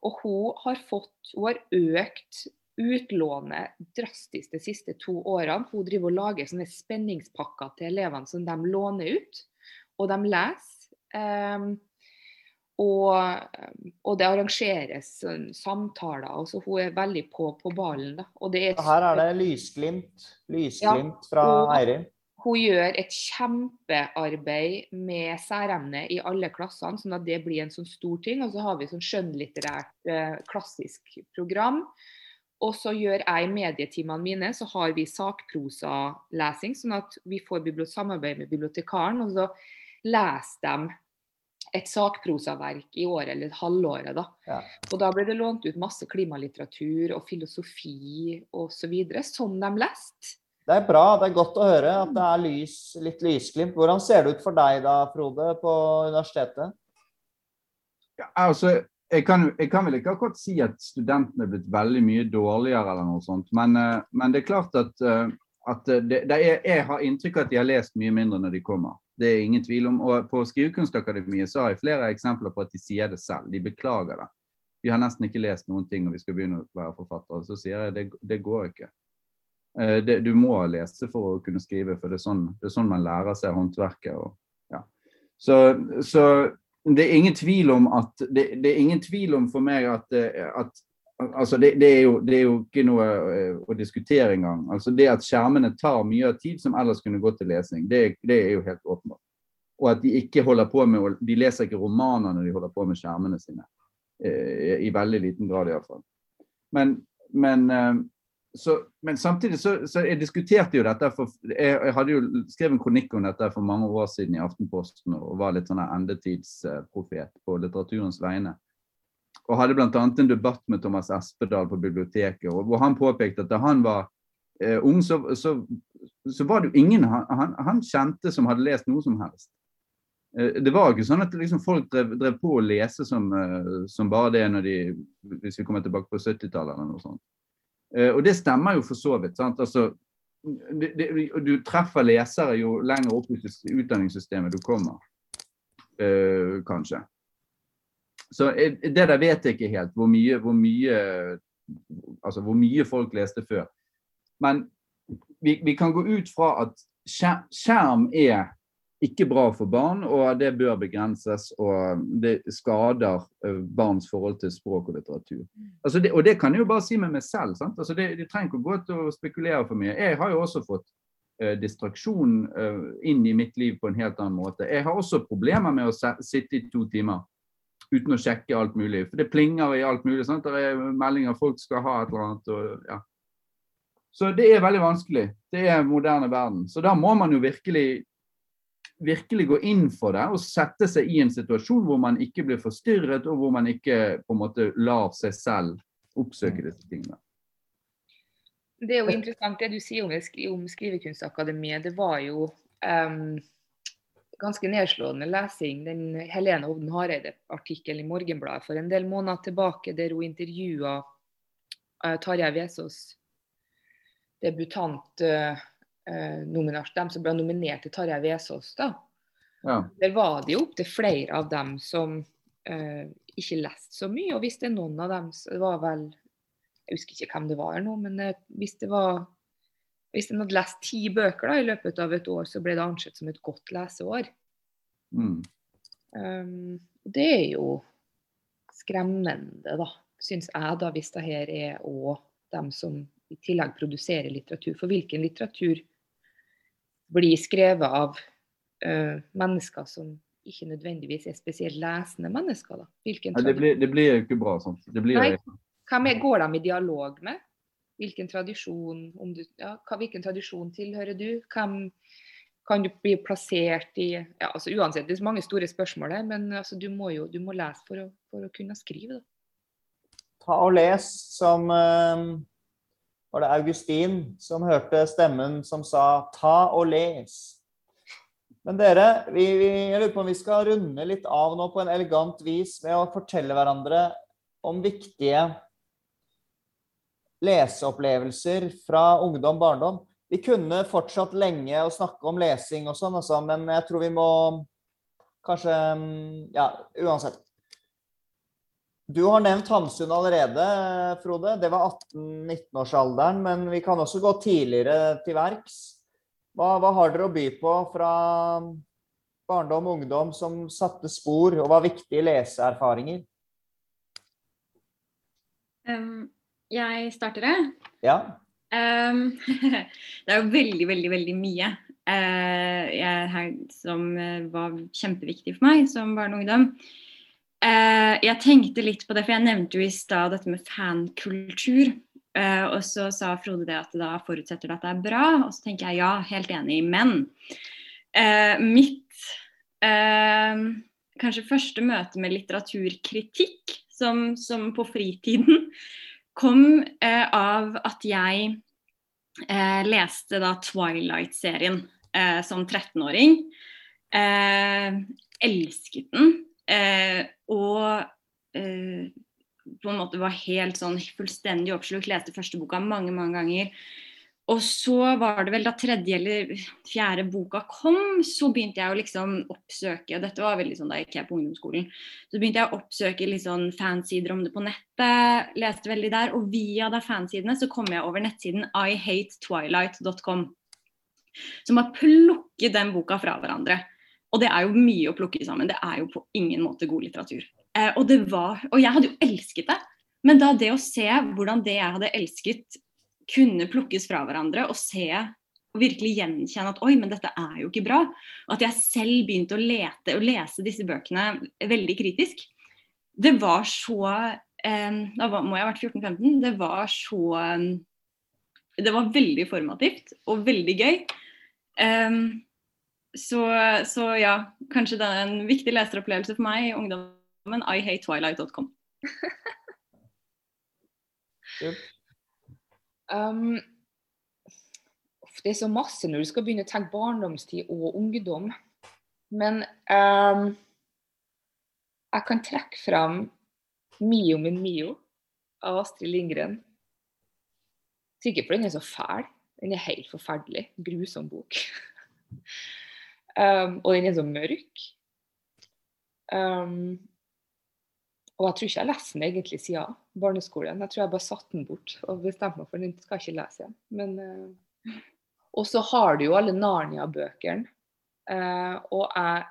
Og hun har fått, hun har økt utlånet drastisk de siste to årene. Hun driver og lager sånne spenningspakker til elevene som de låner ut, og de leser. Um, og, og, det arrangeres samtaler. altså Hun er veldig på, på ballen. Da. Er, Her er det lysglimt, lysglimt ja, fra Eirin. Hun gjør et kjempearbeid med særemne i alle klassene, sånn at det blir en sånn stor ting. Og så har vi sånn skjønnlitterært, eh, klassisk program. Og så gjør jeg i medietimene mine, så har vi sakprosalesing, sånn at vi får samarbeid med bibliotekaren. Og så leser de et sakprosaverk i året eller et halvåret. Da. Ja. Og da ble det lånt ut masse klimalitteratur og filosofi osv. Så videre, som de leste. Det er bra, det er godt å høre at det er lys, litt lysglimt. Hvordan ser det ut for deg da, Frode, på universitetet? Ja, altså, jeg kan, jeg kan, vel ikke akkurat si at studentene er blitt veldig mye dårligere, eller noe sånt. Men, eh, men det er klart at, eh, at det, det er, jeg har inntrykk av at de har lest mye mindre når de kommer. Det er ingen tvil om. Og på Skrivekunstakademiet så har jeg flere eksempler på at de sier det selv. De beklager det. Vi har nesten ikke lest noen ting og vi skal begynne å være forfattere. Så sier jeg det, det går ikke. Eh, det, du må lese for å kunne skrive, for det er sånn, det er sånn man lærer seg håndverket. Og, ja. så, så det er ingen tvil om at det, det, er ingen tvil om for meg at, eh, at altså det, det, er jo, det, er jo, ikke noe eh, å diskutere engang. Altså det at skjermene tar mye av tid som ellers kunne gått til lesning, det, det, er jo helt åpenbart. Og at de ikke holder på med, de leser ikke romaner når de holder på med skjermene sine. Eh, I veldig liten grad iallfall. Men, men, så, men samtidig så, så, jeg diskuterte jo dette for, jeg, jeg, hadde jo skrevet en kronikk om dette for mange år siden i Aftenposten og var litt sånn endetidsprofet på litteraturens vegne. Og hadde bl.a. en debatt med Thomas Espedal på biblioteket, hvor han påpekte at da han var eh, ung, så, så, var det jo ingen han, han, kjente som hadde lest noe som helst. Eh, det var ikke sånn at liksom, folk drev, drev, på å lese som, eh, som, bare det når de, hvis vi kommer tilbake på 70-tallet eller noe sånt. Eh, og det stemmer jo for så vidt. Altså, det, det, du treffer lesere jo lenger opp i utdanningssystemet du kommer, uh, kanskje. Så det der vet jeg ikke helt, hvor mye, hvor mye, altså hvor mye folk leste før. Men vi, vi, kan gå ut fra at skjerm er ikke bra for barn, og det bør begrenses. Og det skader eh, barns forhold til språk og litteratur. Altså det, og det kan jeg jo bare si med meg selv. sant? Altså det, det trenger ikke å gå til å spekulere for mye. Jeg har jo også fått eh, distraksjon eh, inn i mitt liv på en helt annen måte. Jeg har også problemer med å sitte i to timer uten å sjekke alt mulig. For det plinger i alt mulig. Sant? Det er meldinger folk skal ha et eller annet. Og, ja. Så det er veldig vanskelig. Det er moderne verden. Så da må man jo virkelig virkelig gå inn for det og sette seg i en situasjon hvor man ikke blir forstyrret, og hvor man ikke på en måte lar seg selv oppsøke disse tingene. Det er jo interessant det du sier om, om Skrivekunstakademiet. Det var jo um, ganske nedslående lesing, den Helene Hovden Hareide-artikkelen i Morgenbladet for en del måneder tilbake, der hun intervjua uh, Tarjei Vesaas, debutant uh, uh, dem som ble nominert til Tarjei Vesaas. Ja. Der var det jo opptil flere av dem som uh, ikke leste så mye. Og hvis det er noen av dem, så det var vel Jeg husker ikke hvem det var nå, men hvis det var hvis en hadde lest ti bøker da, i løpet av et år, så ble det ansett som et godt leseår. Mm. Um, det er jo skremmende, da, syns jeg, da, hvis det her er òg dem som i tillegg produserer litteratur. For hvilken litteratur blir skrevet av uh, mennesker som ikke nødvendigvis er spesielt lesende mennesker? da? Nei, det, blir, det blir jo ikke bra sånn. Nei, Hvem går de i dialog med? Hvilken tradisjon, du, ja, hvilken tradisjon tilhører du? Hvem kan du bli plassert i ja, altså Uansett, det er mange store spørsmål her, men altså, du må jo du må lese for å, for å kunne skrive. Da. Ta og les som uh, var det Augustin som hørte stemmen som sa 'ta og les'. Men dere, vi, vi, jeg lurer på om vi skal runde litt av nå på en elegant vis med å fortelle hverandre om viktige leseopplevelser fra ungdom, barndom. Vi kunne fortsatt lenge å snakke om lesing og sånn, altså, men jeg tror vi må kanskje Ja, uansett. Du har nevnt Hamsun allerede, Frode. Det var 18-19-årsalderen, men vi kan også gå tidligere til verks. Hva, hva, har dere å by på fra barndom og ungdom som satte spor og var viktige leseerfaringer? Um, jeg starter, det. Ja. Um, det er jo veldig, veldig, veldig mye uh, jeg, som uh, var kjempeviktig for meg som barn og ungdom. Uh, jeg tenkte litt på det, for jeg nevnte jo i stad dette med fankultur. og så sa Frode det at det da forutsetter det at det er bra, og så tenker jeg ja, helt enig. Men mitt kanskje første møte med litteraturkritikk, som, som på fritiden kom eh, av at jeg eh, leste da Twilight-serien eh, som 13-åring. Eh, elsket den. Eh, og eh, på en måte var helt sånn fullstendig oppslukt. Leste første boka mange, mange ganger. Og så var det vel da tredje eller fjerde boka kom, så begynte jeg å liksom oppsøke og Dette var veldig sånn da jeg gikk på ungdomsskolen. Så begynte jeg å oppsøke litt sånn fansider om det på nettet. Leste veldig der. Og via da fansidene så kom jeg over nettsiden ihatetwilight.com. Som har plukket den boka fra hverandre. Og det er jo mye å plukke sammen. Det er jo på ingen måte god litteratur. Eh, og, var, og jeg hadde jo elsket det. Men da det å se hvordan det jeg hadde elsket kunne plukkes fra hverandre og se og virkelig gjenkjenne at oi, men dette er jo ikke bra. Og at jeg selv begynte å lete og lese disse bøkene veldig kritisk. Det var så eh, Da må jeg ha vært 14-15. Det var så eh, Det var veldig formativt og veldig gøy. Eh, så, så, ja, kanskje det er en viktig leseropplevelse for meg i ungdommen. I hate twilight.com. Um, det er så masse når du skal begynne å tenke barndomstid og ungdom. Men um, jeg kan trekke fram 'Mio min Mio' av Astrid Lindgren. Sikkert fordi den er så fæl. Den er helt forferdelig. Grusom bok. um, og den er så mørk. Um, og jeg tror ikke jeg leste den egentlig siden barneskolen. Jeg tror jeg bare satte den bort og bestemte meg for den skal jeg ikke lese igjen. Men, uh, og så har du jo alle Narnia-bøkene. Uh, og jeg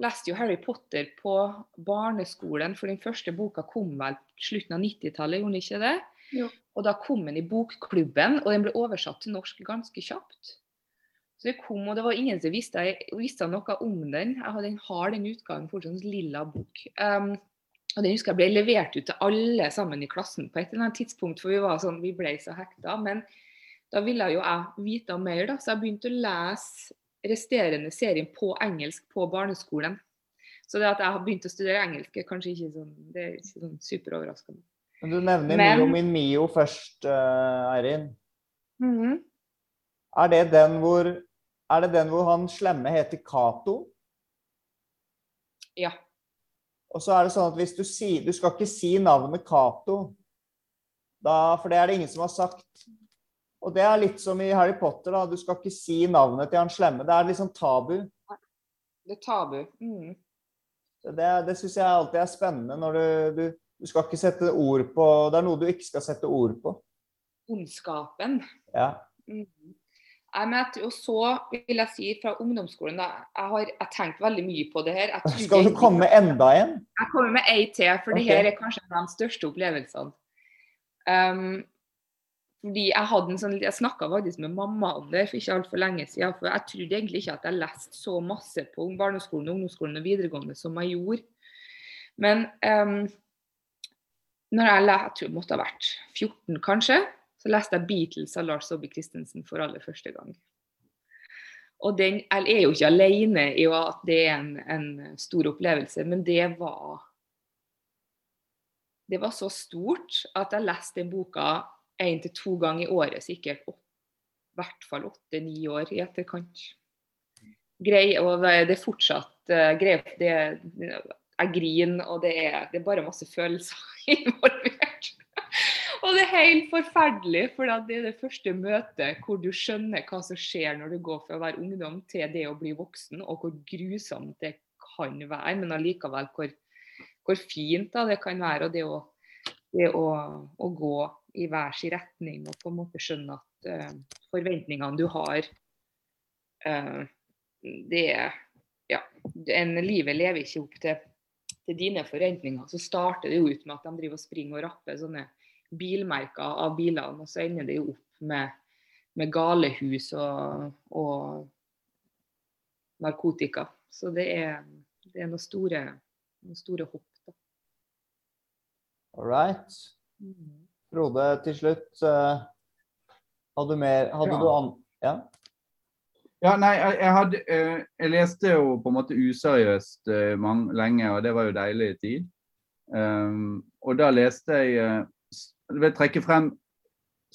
leste jo Harry Potter på barneskolen, for den første boka kom vel slutten av 90-tallet, gjorde den ikke det? Jo. Og da kom den i bokklubben, og den ble oversatt til norsk ganske kjapt. Så det kom, og det var ingen som visste, visste noe om den. Den, har den utgaven fortsatt, en lilla bok. Um, og den husker jeg ble levert ut til alle sammen i klassen på et eller annet tidspunkt, for vi var sånn, vi ble så hekta. Men da ville jo jeg vite mer, da, så jeg begynte å lese resterende serien på engelsk på barneskolen. Så det at jeg har begynt å studere engelsk, er kanskje ikke sånn, det er ikke sånn superoverraskende. Men du nevner Men, Mio min Mio først, uh, Mm -hmm. Er det den hvor er det den hvor han slemme heter Cato? Ja. Og så er det sånn at hvis du sier Du skal ikke si navnet Cato, for det er det ingen som har sagt. Og det er litt som i Harry Potter, da. Du skal ikke si navnet til han slemme. Det er liksom tabu. Det er tabu. Mm. Det, det syns jeg alltid er spennende når du, du, du skal ikke sette ord på Det er noe du ikke skal sette ord på. Ondskapen. Ja. Mm. Og så vil jeg si fra ungdomsskolen da, Jeg har tenkt veldig mye på det her. Skal du komme med enda en? Jeg kommer med ei til, for okay. det her er kanskje en av de største opplevelsene. Um, fordi Jeg hadde en sånn, jeg snakka faktisk med mamma om det for ikke altfor lenge siden. For jeg trodde egentlig ikke at jeg leste så masse på barneskolen, ungdomsskolen og videregående som jeg gjorde. Men um, når jeg, jeg tror jeg måtte ha vært 14 kanskje, så leste jeg 'Beatles' av Lars Saabye Christensen for aller første gang. Og den, Jeg er jo ikke alene i at det er en, en stor opplevelse, men det var Det var så stort at jeg leste den boka én til to ganger i året, sikkert i hvert fall åtte-ni år i etterkant. Grei, og det er fortsatt uh, greit. Det, jeg griner, og det er, det er bare masse følelser involvert. Og det er helt forferdelig, for det er det første møtet hvor du skjønner hva som skjer når du går fra å være ungdom til det å bli voksen, og hvor grusomt det kan være, men allikevel hvor, hvor fint da, det kan være. Og det, å, det å, å, gå i hver sin retning og på en måte skjønne at uh, forventningene du har, uh, det er ja, en Livet lever ikke opp til, til dine forventninger. Så starter det jo ut med at de driver og springer og rapper sånne bilmerker av bilene, og så ender det jo opp med, med galehus og, og, narkotika. Så det er, det er noen store, noen store hopp. Da. All right. Frode, til slutt. Uh, hadde du mer Hadde ja. du an... Ja? Ja, nei, jeg, jeg, hadde, uh, jeg, leste jo på en måte useriøst uh, mange, lenge, og det var jo deilig tid. Um, og da leste jeg jeg vil trekke frem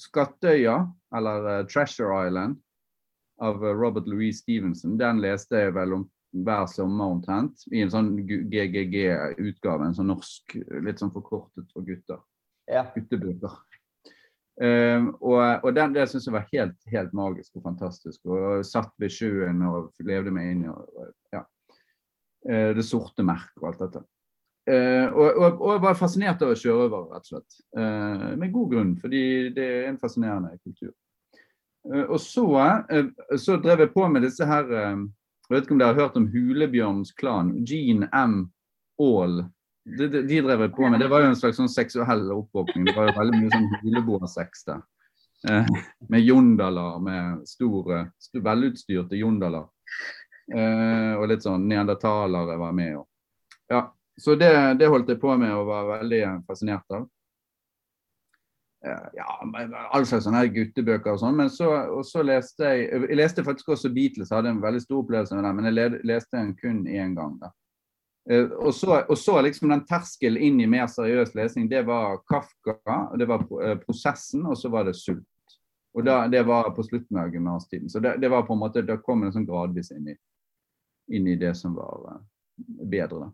Skattøya, eller uh, Treasure Island, av uh, Robert Louis Stevenson. Den leste jeg vel om hver sommer omtrent, i en sånn GGG-utgave. En sånn norsk, litt sånn forkortet for gutter. Ja. Guttebøker. Um, og, og den, det syns jeg var helt, helt magisk og fantastisk. Og satt ved sjøen og levde meg inn i ja. uh, det sorte merket og alt dette. Uh, og, og, og, var fascinert av over, rett og slett. Uh, med god grunn, fordi det er en fascinerende kultur. Uh, og så, så, drev jeg på med disse her Jeg vet ikke om dere har hørt om Hulebjørns klan. Gene M. Aall. De, de, de, drev jeg på med. Det var jo en slags sånn seksuell oppvåkning. Det var jo veldig mye sånn huleboersex der. med jondaler, med store velutstyrte jondaler. og litt sånn neandertalere var med. Og, ja, så det, det, holdt jeg på med og var veldig fascinert av. Ja, all slags sånne guttebøker og sånn. Men så, så leste jeg Jeg leste faktisk også Beatles, hadde en veldig stor opplevelse med den, men jeg leste den kun én gang. da. Eh, og så, og så, liksom den terskelen inn i mer seriøs lesing, det var Kafka, det var eh, prosessen, og så var det sult. Og da, Det var på slutten av gymnastiden. Så det, det, var på en måte, da kom en sånn gradvis inn i, inn i det som var eh, bedre. da.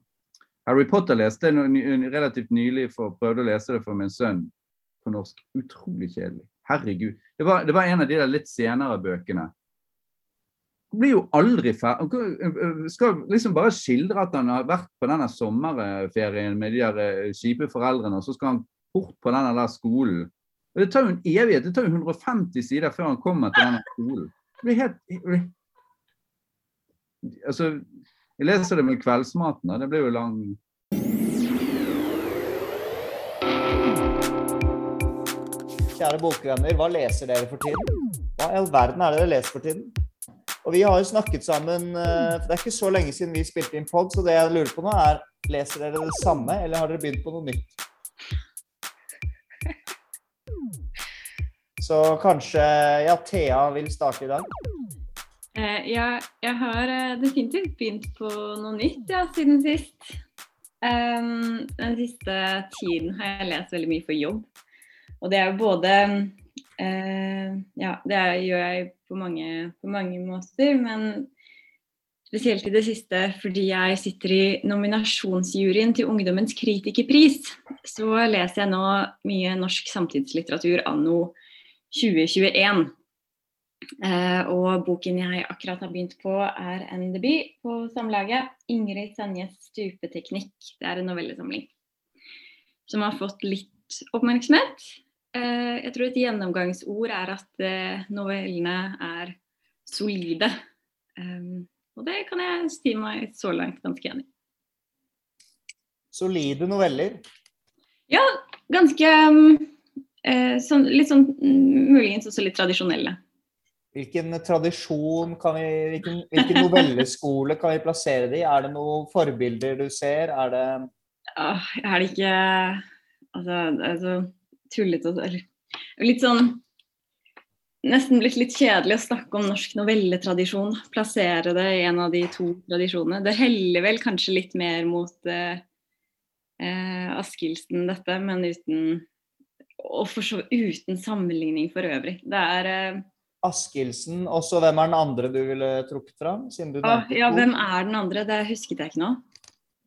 Harry Potter leste jeg relativt nylig, for prøvde å lese det for min sønn på norsk. Utrolig kjedelig. Herregud. Det var, det var en av de der litt senere bøkene. Han blir jo aldri ferdig. Skal liksom bare skildre at han har vært på denne sommerferien med de der kjipe foreldrene, og så skal han bort på denne der skolen. Og Det tar jo en evighet. Det tar jo 150 sider før han kommer til denne skolen. Det blir helt Altså, jeg leser det med kveldsmaten, og det blir jo lang Kjære bokvenner, hva leser dere for tiden? Hva i all verden er det dere leser for tiden? Og vi har jo snakket sammen for Det er ikke så lenge siden vi spilte inn pod, så det jeg lurer på nå, er Leser dere det samme, eller har dere begynt på noe nytt? Så kanskje Ja, Thea vil starte i dag? Eh, ja, jeg har eh, definitivt begynt på noe nytt ja, siden sist. Um, den siste tiden har jeg lest veldig mye for jobb. Og det er jo både uh, Ja, det gjør jeg på mange, på mange, måter, men spesielt i det siste fordi jeg sitter i nominasjonsjuryen til Ungdommens kritikerpris, så leser jeg nå mye norsk samtidslitteratur anno 2021. Uh, og boken jeg akkurat har begynt på, er en debut på Samlaget. 'Ingrid Senjes stupeteknikk'. Det er en novellesamling som har fått litt oppmerksomhet. Uh, jeg tror et gjennomgangsord er at uh, novellene er solide. Um, og det kan jeg si meg så langt ganske enig i. Solide noveller? Ja, ganske um, sånn, Litt sånn mm, muligens også litt tradisjonelle. Hvilken tradisjon kan vi, hvilken, hvilken novelleskole kan vi plassere det i? Er det noen forbilder du ser? Er det Åh, Er det ikke Altså, det er så tullete eller Litt sånn Nesten blitt litt kjedelig å snakke om norsk novelletradisjon. Plassere det i en av de to tradisjonene. Det heller vel kanskje litt mer mot eh, eh Askildsen, dette, men uten og for så uten sammenligning for øvrig. Det er eh, Askildsen. Og så hvem er den andre du ville trukket fram? Siden du ah, Ja, to? hvem er den andre? Det husket jeg ikke nå.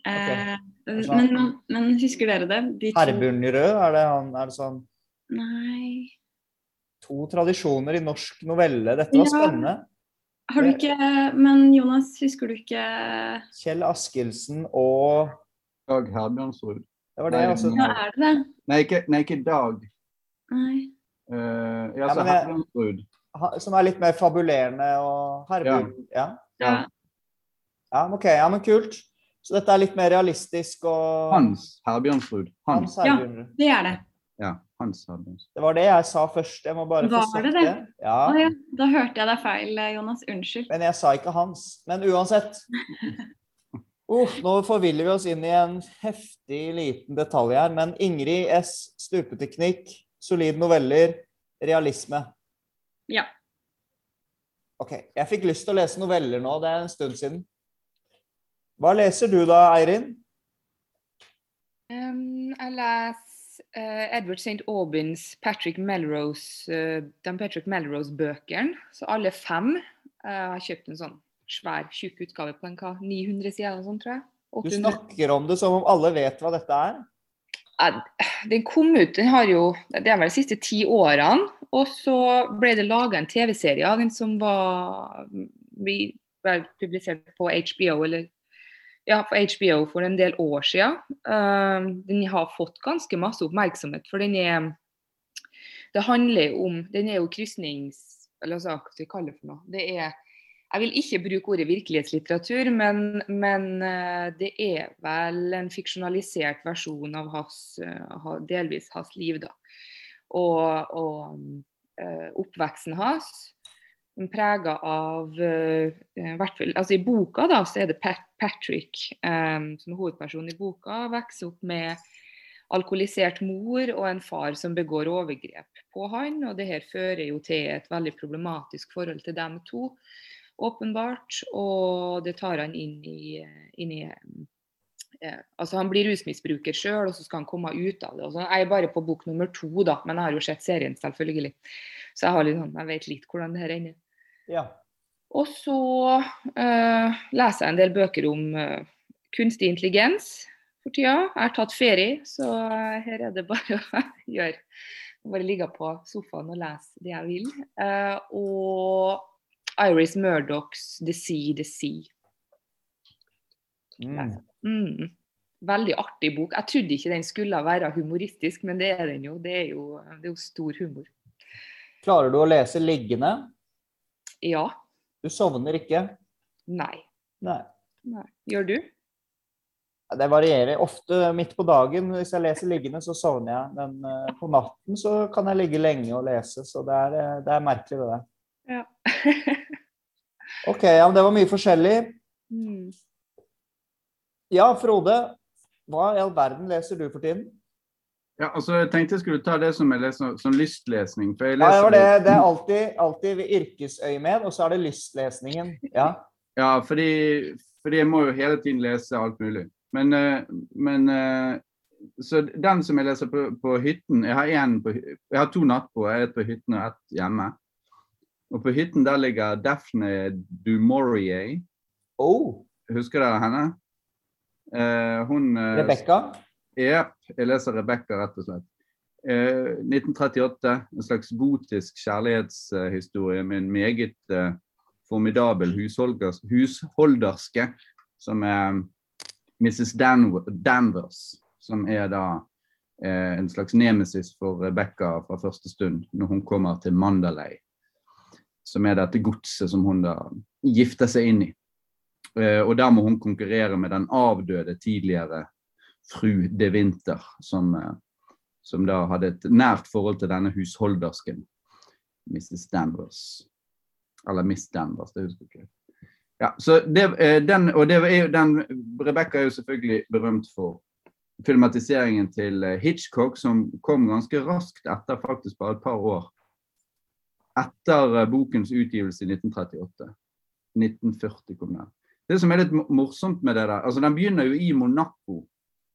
Eh, Altså- men, men, men husker dere det? De Herbjørn Rød, er det han er det sånn Nei To tradisjoner i norsk novelle. Dette var Ja. spennende. Har du ikke Men Jonas, husker du ikke Kjell Askildsen og Dag Herbjørnsrud. Det var det Nei, altså. Ja, er det det? Nei, ikke, nei, ikke Dag. Nei. Uh, ja, Ja, altså men jeg- Herbjørnsrud. Som er litt mer fabulerende og Herbjørn Ja. Ja. ja, ok. Ja, men kult. Så dette er litt mer realistisk og Hans Herbjørnsrud. Hans. Hans Ja, Det er det. Ja, Hans Herbjørnsrud. Det var det jeg sa først. Jeg må bare få Var sagt det det. Ja. Å ja, da hørte jeg deg feil, Jonas. Unnskyld. Men jeg sa ikke hans. Men uansett. Uff, nå forviller vi oss inn i en heftig liten detalj her. Men Ingrid S. Stupeteknikk, solid noveller, realisme. Ja. Ok, jeg fikk lyst til å lese noveller nå. Det er en stund siden. Hva leser du da, Eirin? Um, jeg leser uh, Edward St. Aubins Patrick Melrose, uh, de Patrick Melrose-bøkene. Så alle fem. Eh, Jeg har kjøpt en sånn svær, tjukk utgave på en hva, 900 sider eller sånn, tror jeg. Du snakker om det som om alle vet hva dette er. Den kom ut den har jo, det er vel de siste ti årene. Og så ble det laga en TV-serie av den som var vel publisert på HBO, eller ja, på HBO for en del år siden. Eh, den har fått ganske masse oppmerksomhet, for den er Det handler om Den er jo krysnings... Eller altså, hva skal vi kalle det for noe? Det er jeg vil ikke bruke ordet virkelighetslitteratur, men, men eh, det er vel en fiksjonalisert versjon av hans, eh, delvis hans liv. da. Og, og eh, oppveksten hans prega av altså I boka da, så er det Patrick som er hovedpersonen i boka. Vokser opp med alkoholisert mor og en far som begår overgrep på han. og det her fører jo til et veldig problematisk forhold til dem to åpenbart. Og det tar han inn i, inn i eh, Altså Han blir rusmisbruker sjøl, og så skal han komme ut av det. Så er jeg bare på bok nummer to, da, men jeg har jo sett serien, selvfølgelig. Så jeg, har litt, sånn- jeg vet litt hvordan det her ender. Ja. Og så eh, leser jeg en del bøker om eh, kunstig intelligens for tida. Jeg har tatt ferie, så her er det bare å gjøre Bare ligge på sofaen og lese det jeg vil. Eh, og Iris Murdochs 'The Sea, The Sea'. Mm. Mm. Veldig artig bok. Jeg trodde ikke den skulle være humoristisk, men det er den jo. Det er jo, det er jo stor humor. Klarer du å lese liggende? Ja. Du sovner ikke? Nei. Nei. Nei. Gjør du? Det varierer. Ofte midt på dagen, hvis jeg leser liggende, så sovner jeg. Men eh, på natten så kan jeg ligge lenge og lese, så det er, eh, det er merkelig, det der. Ja. Ok, ja, det var mye forskjellig. mm. Ja, Frode. Hva i all verden leser du for tiden? Ja, altså, jeg tenkte jeg skulle ta det som, jeg leser, som lystlesning. For jeg Ja, det, leser det, det er alltid, alltid ved yrkesøyemed, og så er det lystlesningen. Ja. Ja, fordi, fordi jeg må jo hele tiden lese alt mulig. Men, eh, men eh, Så den som jeg leser på, på hytten Jeg har, en på, jeg har to nattbord. Et på hytten og ett hjemme. Og på hytten der ligger Daphne du Maurier. Oh, Husker dere henne? Eh, hun eh, Rebekka. Jepp. Jeg leser Rebekka, rett og slett. Eh, 1938. En slags gotisk kjærlighetshistorie med en meget eh, formidabel husholders, husholderske, som er Mrs. Dan Danvers. Som er da eh, en slags nemesis for Rebekka fra første stund, når hun kommer til Mandalay. Som er dette godset som hun da gifter seg inn i. Eh, og der må hun konkurrere med den avdøde tidligere fru de Winter, som, eh, som da hadde et nært forhold til denne husholdersken, Mrs. Danvers. Eller Miss Danvers, det husker jeg ikke. Ja, så det, eh, den, og det er jo den, Rebekka er jo selvfølgelig berømt for filmatiseringen til Hitchcock, som kom ganske raskt etter, faktisk bare et par år. Etter eh, bokens utgivelse i 1938. 1940 kom den. Det som er litt morsomt med det der, altså den begynner jo i Monaco.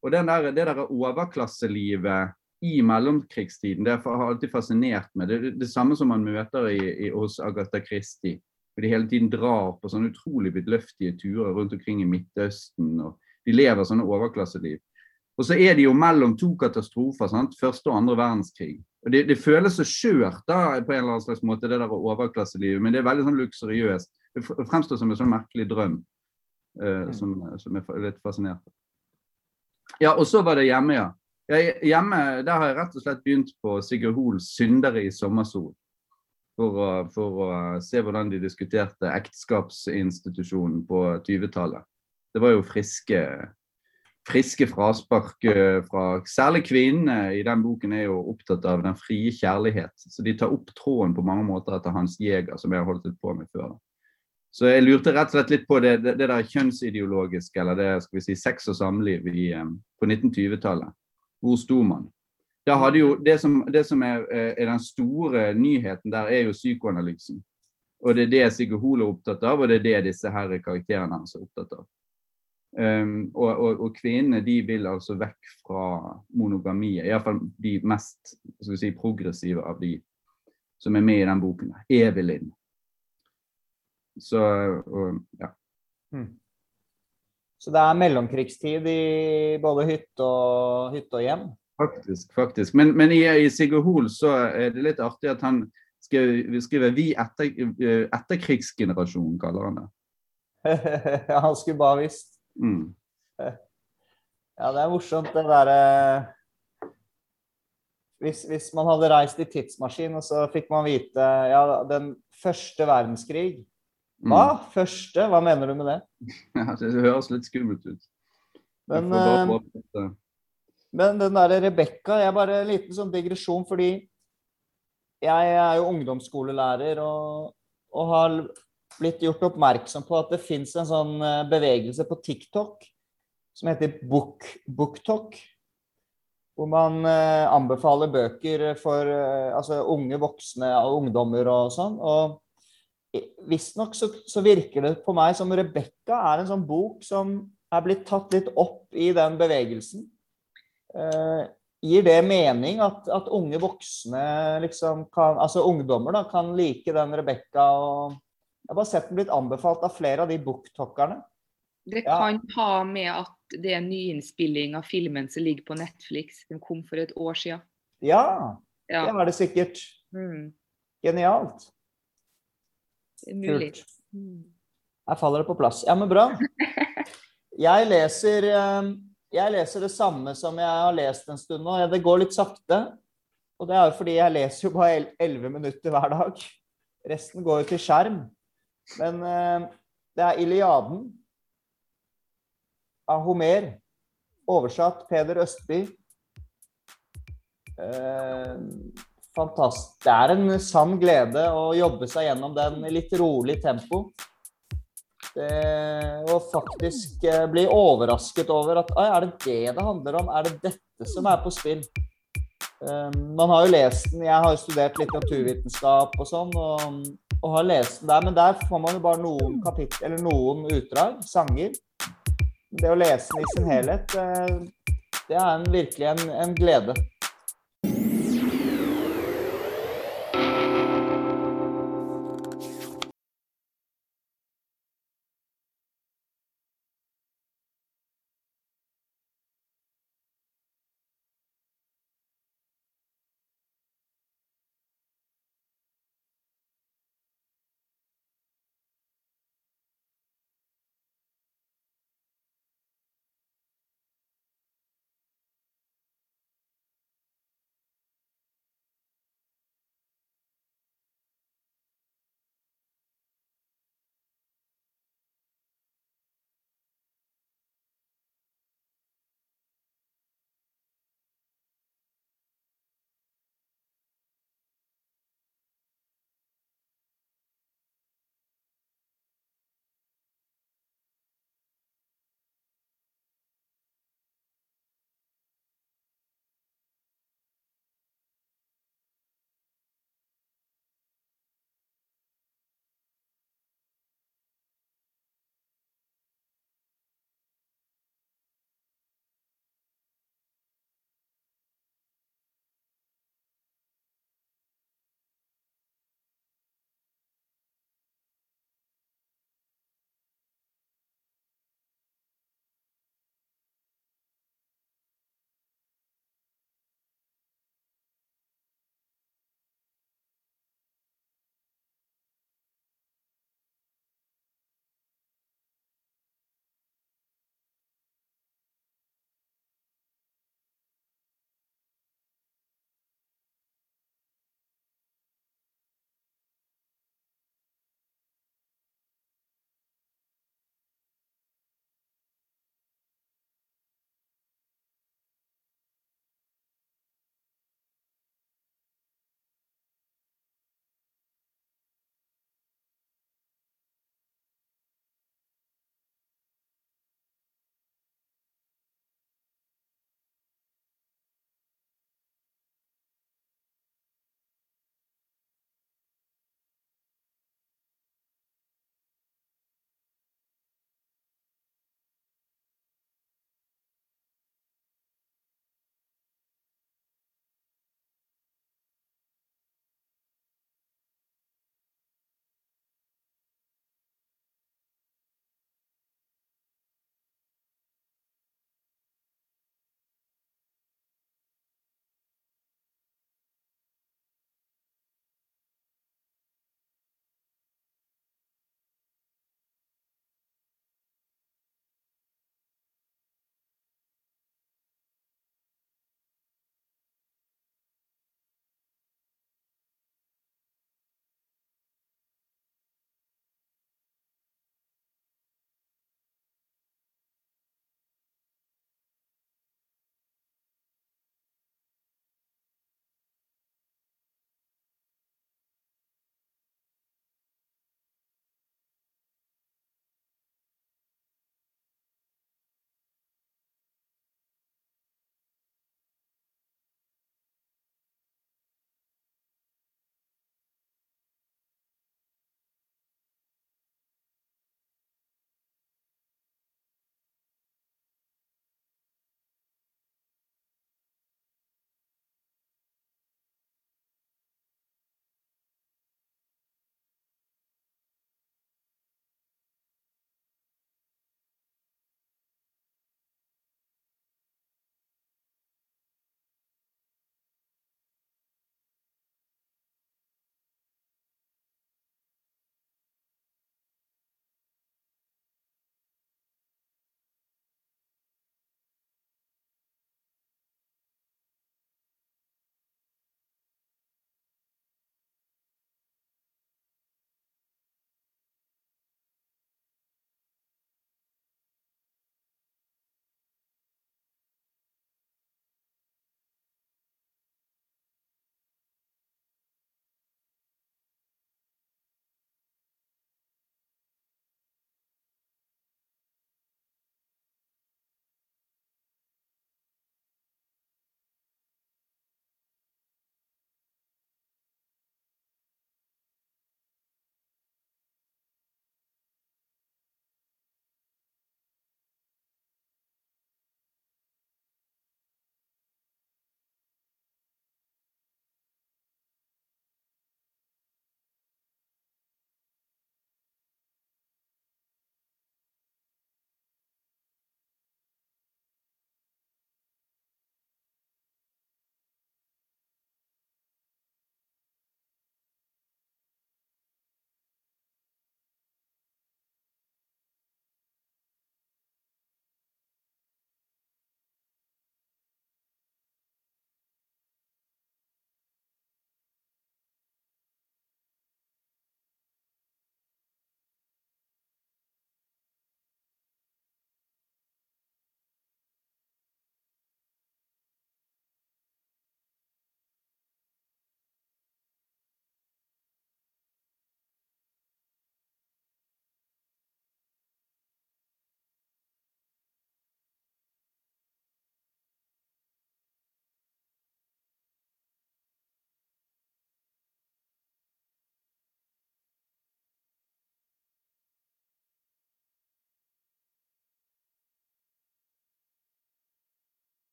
Og der, det der overklasselivet i mellomkrigstiden, det har alltid fascinert meg. Det er det samme som man møter i, i, hos Agatha Christie. Hvor De hele tiden drar på sånne utrolig vidløftige turer rundt omkring i Midtøsten. og De lever sånne overklasseliv. Og så er de jo mellom to katastrofer, sant? første og andre verdenskrig. Det, det føles så skjørt da, på en eller annen slags måte, det der overklasselivet, men det er veldig sånn luksuriøst. Det fremstår som en sånn merkelig drøm uh, som, som er litt fascinert. Ja, og så var det hjemme, ja. Hjemme der har jeg rett og slett begynt på Sigurd Hoels 'Syndere i sommersol'. For å, for å, se hvordan de diskuterte ekteskapsinstitusjonen på 20-tallet. Det var jo friske, friske fraspark eh, fra Særlig kvinnene i den boken er jo opptatt av den frie kjærlighet. Så de tar opp tråden på mange måter etter Hans Jæger, som jeg har holdt litt på med før. Så jeg lurte rett og slett litt på det, det, det der kjønnsideologiske, eller det skal vi si, sex og samliv i, eh, på 1920-tallet. Hvor sto man? Da hadde jo, det som, det som er, eh, er, den store nyheten der, er jo psykoanalysen. Og det er det Sigurd Hoel er opptatt av, og det er det disse her karakterene hans er opptatt av. Um, og, og, og, kvinnene de vil altså vekk fra monogamiet. Iallfall de mest si, progressive av de som er med i den boken. Evelyn. Så og, ja. Hmm. Så det er mellomkrigstid i både hytte og, hytte og hjem? Faktisk. faktisk. Men, men i, i, Sigurd Hoel så er det litt artig at han skriver, skriver 'vi etter, etterkrigsgenerasjonen', kaller han det. han skulle bare visst. Mm. Ja, det er morsomt det derre hvis, hvis, man hadde reist i tidsmaskin, og så fikk man vite ja, den første verdenskrig hva? Mm. Første? Hva mener du med det? Ja, det høres litt skummelt ut. Men, uh, men den derre Rebekka Jeg bare en liten sånn digresjon, fordi jeg er jo ungdomsskolelærer og, og har blitt gjort oppmerksom på at det fins en sånn eh, bevegelse på TikTok som heter Book, BookTok. Hvor man eh, anbefaler bøker for eh, altså unge voksne og ungdommer og sånn. Og visstnok så, så virker det på meg som Rebekka er en sånn bok som er blitt tatt litt opp i den bevegelsen. Eh, gir det mening at, at, unge voksne liksom kan Altså ungdommer da, kan like den Rebekka og Jeg har bare sett den blitt anbefalt av flere av de booktalkerne. Det kan ja. ha med at det er nyinnspilling av filmen som ligger på Netflix. Den kom for et år siden. Ja, ja. det er det sikkert. Mm. Genialt. Mulig. Kult. Her faller det på plass. Ja, men bra. Jeg leser, eh, jeg leser det samme som jeg har lest en stund nå. Det går litt sakte. Og det er jo fordi jeg leser jo bare elleve minutter hver dag. Resten går jo til skjerm. Men eh, det er Iliaden av Homer. Oversatt Peder Østby. Eh, fantastisk. Det er en sann glede å jobbe seg gjennom den i litt rolig tempo. Det, og faktisk eh, bli overrasket over at er det det det handler om? Er det dette som er på spill? Um, man har jo lest den, Jeg har jo studert litteraturvitenskap og sånn, og, og, har lest den der. Men der får man jo bare noen kapittel, eller noen utdrag, sanger. Det å lese den i sin helhet, eh, det er en, virkelig en, en glede.